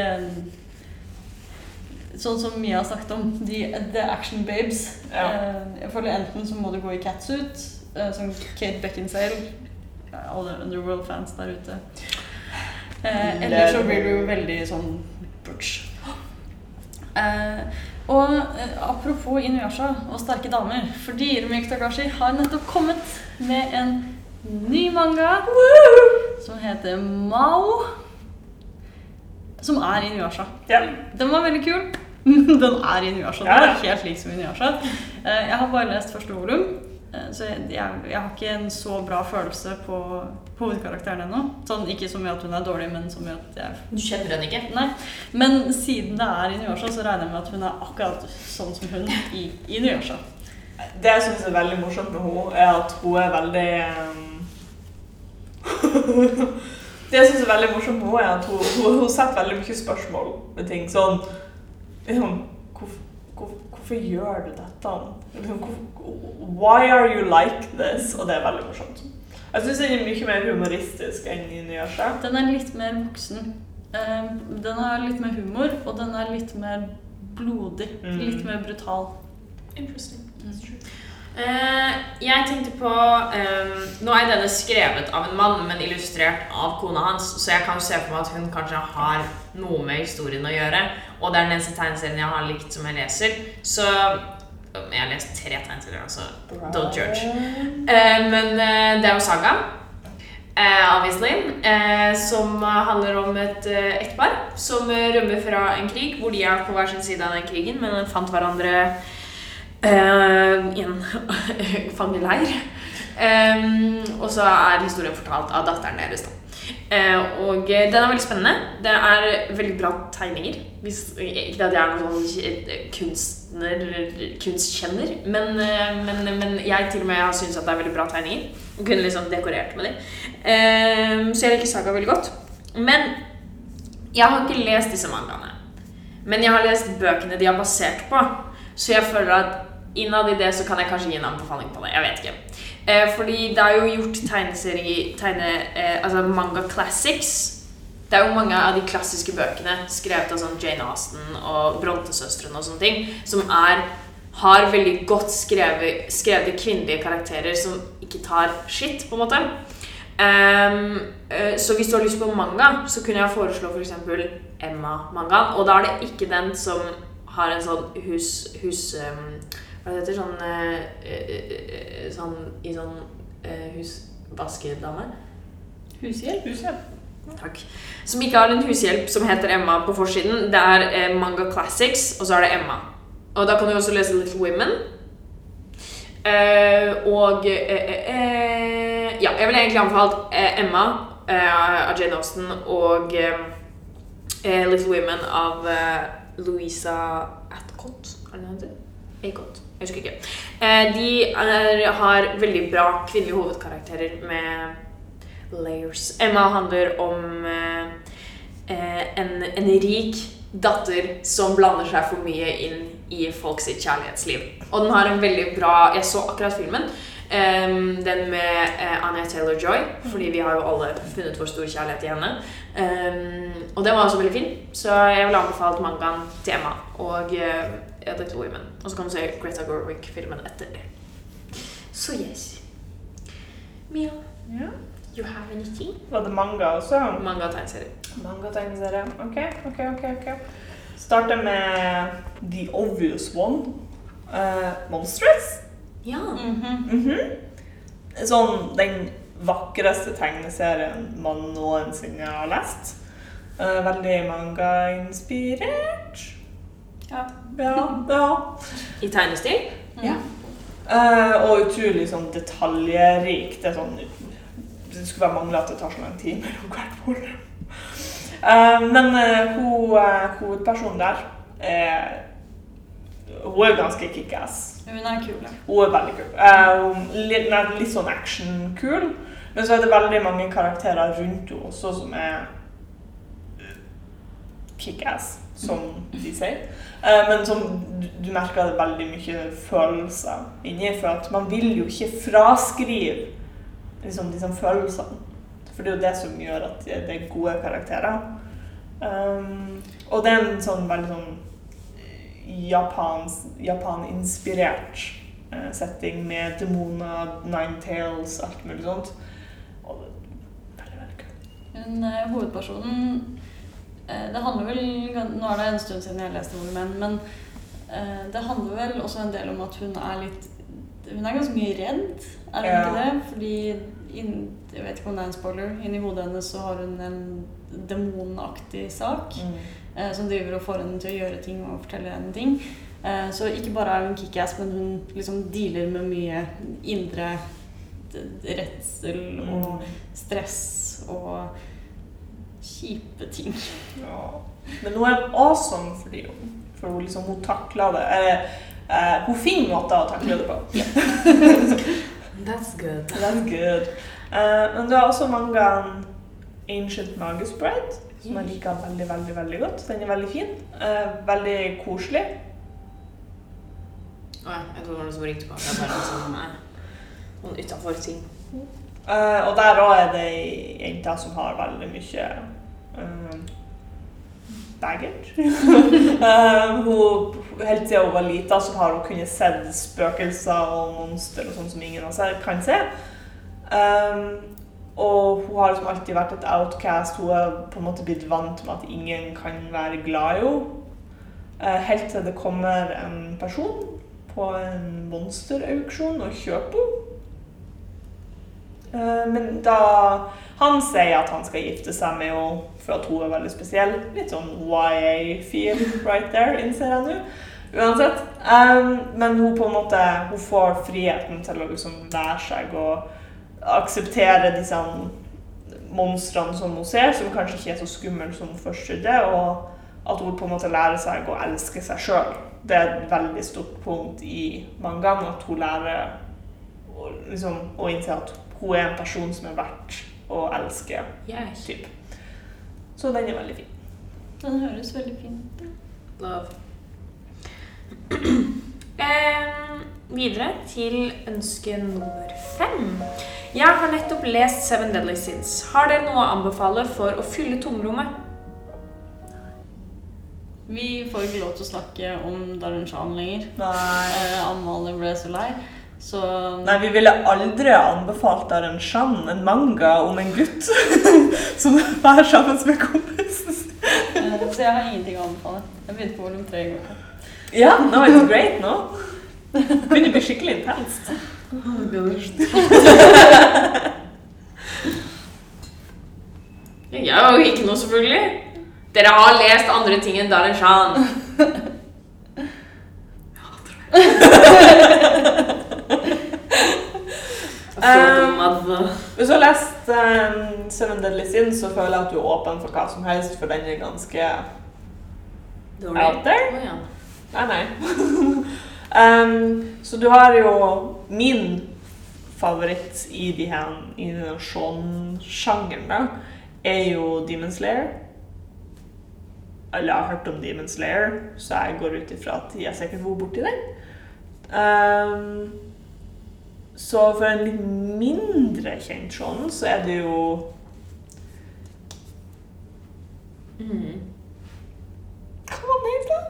sånn som Mia har snakket om, de, the action babes. Ja. Eh, jeg føler enten så må du gå i catsuit, eh, som Kate Beckinsale, alle Underworld-fans der ute. Eh, eller så blir du veldig sånn butch. Og apropos Inuyasha og sterke damer, fordi Rumiko Takashi har nettopp kommet med en ny manga som heter Mao. Som er Inuyasha. Ja. Den var veldig kul. Den er Inuyasha. Den er helt lik som Inuyasha. Eh, Jeg har bare lest første volum, eh, så jeg, jeg, jeg har ikke en så bra følelse på hovedkarakteren ennå. Sånn, ikke så mye at hun er dårlig, men så mye at jeg Du kjenner henne ikke? Nei. Men siden det er Inuyasha, så regner jeg med at hun er akkurat sånn som hun i Inuyasha. Det jeg syns er veldig morsomt med henne, er at hun er veldig ehm, Det jeg syns er veldig morsomt med henne, er at hun, hun, hun setter veldig mye spørsmål med ting. Sånn liksom, hvorfor, hvor, hvorfor gjør du dette? Liksom, hvor- Why are you like this? Og det er veldig morsomt. Jeg syns den er mye mer humoristisk enn Inuyasha. Den er litt mer voksen. Eh, Den har litt mer humor, og den er litt mer blodig. Mm. Litt mer brutal. Interesting. Eh, jeg tenkte på um, Nå er denne skrevet av en mann, men illustrert av kona hans, så jeg kan se for meg at hun kanskje har noe med historien å gjøre. Og det er den eneste tegneserien jeg har likt som jeg leser. Så Jeg har lest tre tegneserier, altså. Don't judge. Uh, men uh, det er jo Saga. Uh, obviously, eh, som handler om et eh, ektepar som eh, rømmer fra en krig, hvor de er på hver sin side av den krigen, men fant hverandre eh, i en fangeleir. Um, og så er historien fortalt av datteren deres. da. Uh, og eh, den er veldig spennende. Det er veldig bra tegninger. Hvis, ikke at jeg er noen sånn kunstner, kunstkjenner, men, eh, men, men jeg til og med har syntes at det er veldig bra tegninger. Og kunne liksom dekorert med dem. Uh, så jeg liker Saga veldig godt. Men jeg har ikke lest disse mangaene. Men jeg har lest bøkene de er basert på. Så jeg føler at innad i det så kan jeg kanskje gi en anbefaling på det. Jeg vet ikke. Eh, fordi det er jo gjort tegneserie, tegne, eh, altså manga classics. Det er jo mange av de klassiske bøkene skrevet av sånn Jane Austen og Brontesøstrene og sånne ting, som er har veldig godt skrevet, skrevet kvinnelige karakterer som ikke tar skitt, på en måte. Um, så hvis du har lyst på manga, så kunne jeg foreslå f.eks. Emma-mangaen. Og da er det ikke den som har en sånn hus... hus ehm, hva det heter sånn eh, eh, eh, Sånn i sånn eh, husvaskedame. Hushjelp? Takk. Som ikke har en hushjelp som heter Emma på forsiden. Det er eh, Manga Classics, og så er det Emma. Og da kan du også lese Little Women. Eh, og eh, eh, eh, Ja, jeg ville egentlig anbefalt eh, Emma eh, av Jane Austen og eh, eh, Little Women av eh, Louisa Atcott. Er det det heter? Acott. Jeg husker ikke. Eh, de er, har veldig bra kvinnelige hovedkarakterer med layers. Emma handler om eh, eh, en, en rik datter som blander seg for mye inn i folks kjærlighetsliv. Og den har en veldig bra Jeg så akkurat filmen. Um, den med uh, Anya Taylor-Joy, fordi vi har jo alle funnet vår store kjærlighet i henne. Um, og den var også veldig fin, så jeg ville anbefalt mangaen til Emma og uh, Little Women. Og så kan du se Greta Gorwick-filmen etter det. Så yes. Mia, Ja. you have anything? Var det manga også? Manga og tegneserie. Manga-tegneserie. Ok, ok, ok. ok. Starter med The Obvious One. Uh, Monstrous. Ja. Mhm. Mhm. Sånn den vakreste tegneserien man noensinne har lest. Uh, veldig manga-inspirert. Ja. Ja, ja. I tegnestil? Ja. Uh, og utrolig sånn detaljrikt. Det sånn Det skulle bare mangle at det tar så lang tid mellom hvert bord. Uh, men uh, hun, hovedpersonen der er Hun er ganske kickass. Hun er kul. ja. Hun er veldig kul. Uh, litt, nei, litt sånn action-kul. Men så er det veldig mange karakterer rundt henne også som er eh, kickass, som de sier. Eh, men som du, merker det veldig mye følelser inni. For at man vil jo ikke fraskrive liksom, disse følelsene. For det er jo det som gjør at det er gode karakterer. Um, og det er en sånn veldig sånn Japan-inspirert Japan setting med demoner, tales, alt mulig sånt. Og det er veldig, veldig kult. Hun eh, hovedpersonen eh, Det handler vel Nå er det en stund siden jeg leste Women, men eh, det handler vel også en del om at hun er litt Hun er ganske mye redd, er hun Ja. ikke det? Fordi inn, Jeg vet ikke om det er en spoiler. Inni hodet hennes så har hun en demonaktig sak eh, som driver og får henne til å gjøre ting og fortelle henne ting. Eh, så ikke bare er hun kickass, men hun liksom dealer med mye indre redsel og stress og kjipe ting. Ja. Men hun er awesome fordi hun, for hun, liksom, hun takler det. Eh, hun finner måter å takle det på. That's good. That's good. Eh, men du har også mangaen Ancient Magus Bread, som jeg liker veldig, veldig veldig godt. Den er veldig fin. Eh, veldig koselig. Å ja, jeg tror det var noen som ringte på. Det er bare liksom, noen utenfor ting. Uh, og der òg er det ei jente som har veldig mye baggage. Eh, hun, helt siden hun var lita, så har hun kunnet sett spøkelser og monster og sånn som ingen kan se. Um, og hun har liksom alltid vært et outcast. Hun er på en måte blitt vant med at ingen kan være glad i henne. Uh, helt til det kommer en person på en monsterauksjon og kjøper henne. Eh, Men da Han sier at han skal gifte seg med henne for at hun er veldig spesiell. Litt sånn YA-feel right there, innser jeg nå. Uansett. Um, men hun på en måte Hun får friheten til å liksom lære seg å akseptere disse monstrene som hun ser, som kanskje ikke er så skumle som hun først trodde. Og at hun på en måte lærer seg å elske seg sjøl. Det er et veldig stort punkt i mangaen. At hun lærer å, liksom, å innse at hun er en person som er verdt å elske. Yes. Typ. Så den er veldig fin. Den høres veldig fin ut. Love. Eh, videre til ønske nummer fem. Jeg har nettopp lest Seven Deadly Sins. Har dere noe å anbefale for å fylle tomrommet? Vi får ikke lov til å snakke om Darren Shan lenger. Nei. Eh, Amalie ble så lei. Så Nei, vi ville aldri anbefalt Darren Shan, en manga om en gutt som er sammen med kompisen sin. Eh, Så jeg har ingenting å anbefale. Jeg begynte på volum tre i går. Ja, nå er det great nå. Begynner å bli skikkelig intenst. Jeg har jo ikke noe, selvfølgelig. Dere har lest andre ting enn Darin Shan. Um, Hvis du har lest um, Seven Deadly Sins, så føler jeg at du er åpen for hva som helst, for den er ganske out there. Nei, nei. um, så du har jo min favoritt i, de her, i denne Sean-sjangeren, da, er jo Demon Slayer. Alle har hørt om Demon Slayer, så jeg går ut ifra at jeg sikkert bor borti den. Um, så for en litt mindre kjent sånn, så er det jo Mm. Hva var den het?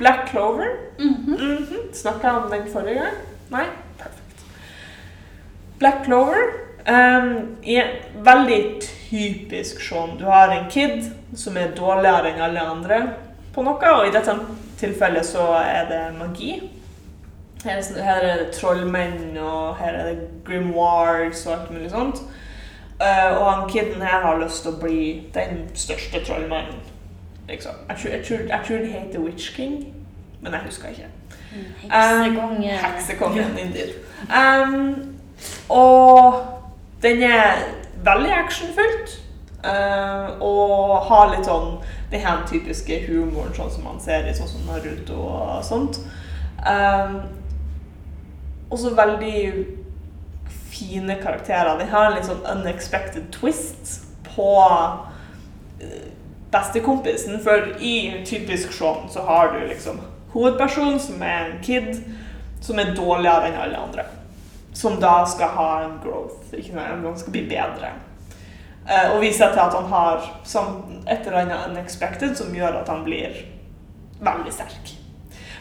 Black Clover. Mhm. -hmm. Snakka jeg om den forrige gang? Nei? Perfekt. Black Clover um, er veldig typisk sånn. Du har en kid som er dårligere enn alle andre på noe, og i dette tilfellet så er det magi. Her sånn- her er det trollmenn, og her er det grimoires og alt mulig sånt. Eh, og han kiden her har lyst til å bli den største trollmannen. Liksom. Jeg, tror, det heter Witch King, men jeg husker ikke. Heksekonge. Heksekongen, indeed. Um, og den er veldig actionfylt. Uh, og har litt sånn den her typiske humoren sånn som man ser i sånn som Naruto og sånt. Um, og så veldig fine karakterer. Den har en litt sånn unexpected twist på eh, bestekompisen. For i typisk Shaun så har du liksom hovedpersonen som er en kid som er dårligere enn alle andre. Som da skal ha en growth, ikke noe, Han skal bli bedre. Eh, og viser til at han har et eller annet unexpected som gjør at han blir veldig sterk.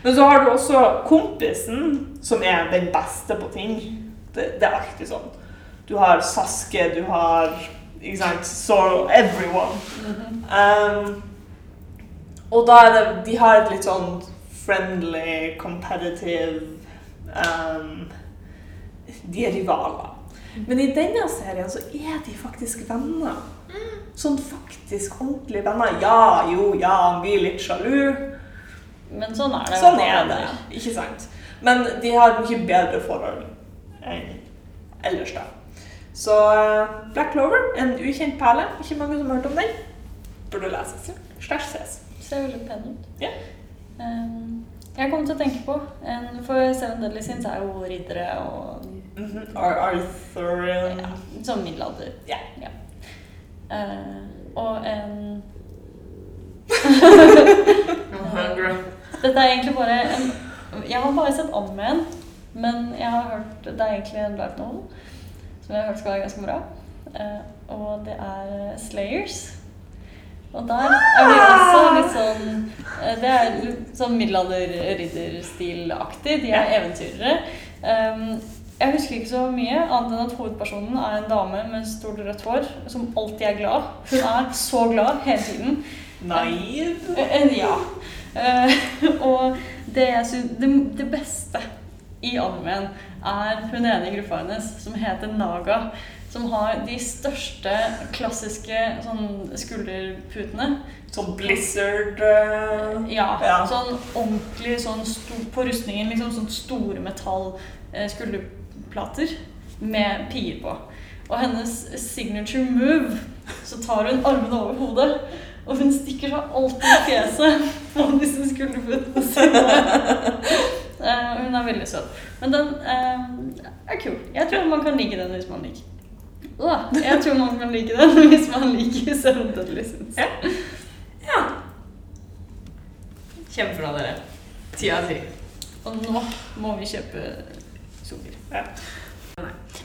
Men så har du også kompisen som er den beste på ting. Det, det er alltid sånn. Du har Saske, du har ikke sant, Sorrow, everyone. Um, og da er det De har et litt sånn friendly, competitive um, De er rivaler. Men i denne serien så er de faktisk venner. Sånn faktisk ordentlige venner. Ja, jo, ja, han blir litt sjalu. Men sånn er det. Sånn er det, ikke sant? Men de har et mye bedre forhold enn ellers, da. Så eh, Black Clover, en ukjent perle. Ikke mange som har hørt om den. Burde leses. Slash ses. Ser veldig pen ut. Ja. Um, jeg kom til å tenke på en, For Seven Deadly Sins er jo riddere og mm -hmm. Arthurian ja, Som middelalder. Ja. Uh, og en I'm hungry. Dette er egentlig bare en Jeg har bare sett om en, men jeg har hørt Det er egentlig en light novel som jeg har hørt skal være ganske bra. Eh, og det er Slayers. Og der er det også litt sånn eh, Det er litt sånn middelalder-ridderstilaktig. De er eventyrere. Um, jeg husker ikke så mye, annet enn at hovedpersonen er en dame med stort rødt hår som alltid er glad. Hun er så glad hele tiden. Naiv. Eh, eh, Ja. Eh, og det, synes, det, det beste i allmenn er hun ene i gruppa hennes som heter Naga. Som har de største klassiske sånn skulderputene. Sånn blizzard uh, Ja, Ja. sånn ordentlig sånn På rustningen liksom sånn store metall eh, skulderplater med pier på. Og hennes signature move, så tar hun armene over hodet, og hun stikker seg alltid i fjeset på disse skulderputene sine. Eh, hun er veldig søt. Men den eh, er kul. Jeg tror man kan like den hvis man liker. Åh, jeg tror man kan like den hvis man liker Seven Deadly Sins. Ja. Kjempebra, dere. Ti av ti. Og nå må vi kjøpe sukker. Ja.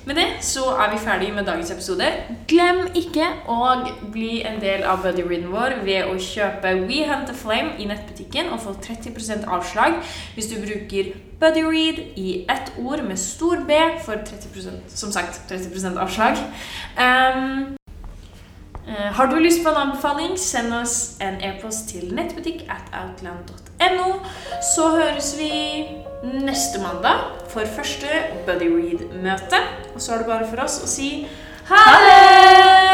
Med det så er vi ferdig med dagens episode. Glem ikke å bli en del av buddyreaden vår ved å kjøpe We Hunt the Flame i nettbutikken og få 30% avslag hvis du bruker buddyread i ett ord med stor B for 30% som sagt 30 avslag. Um, har du lyst på en anbefaling, send oss en e-post til nettbutikk at outland.no. Så høres vi neste mandag for første Buddy Read-møte. Og så er det bare for oss å si ha det!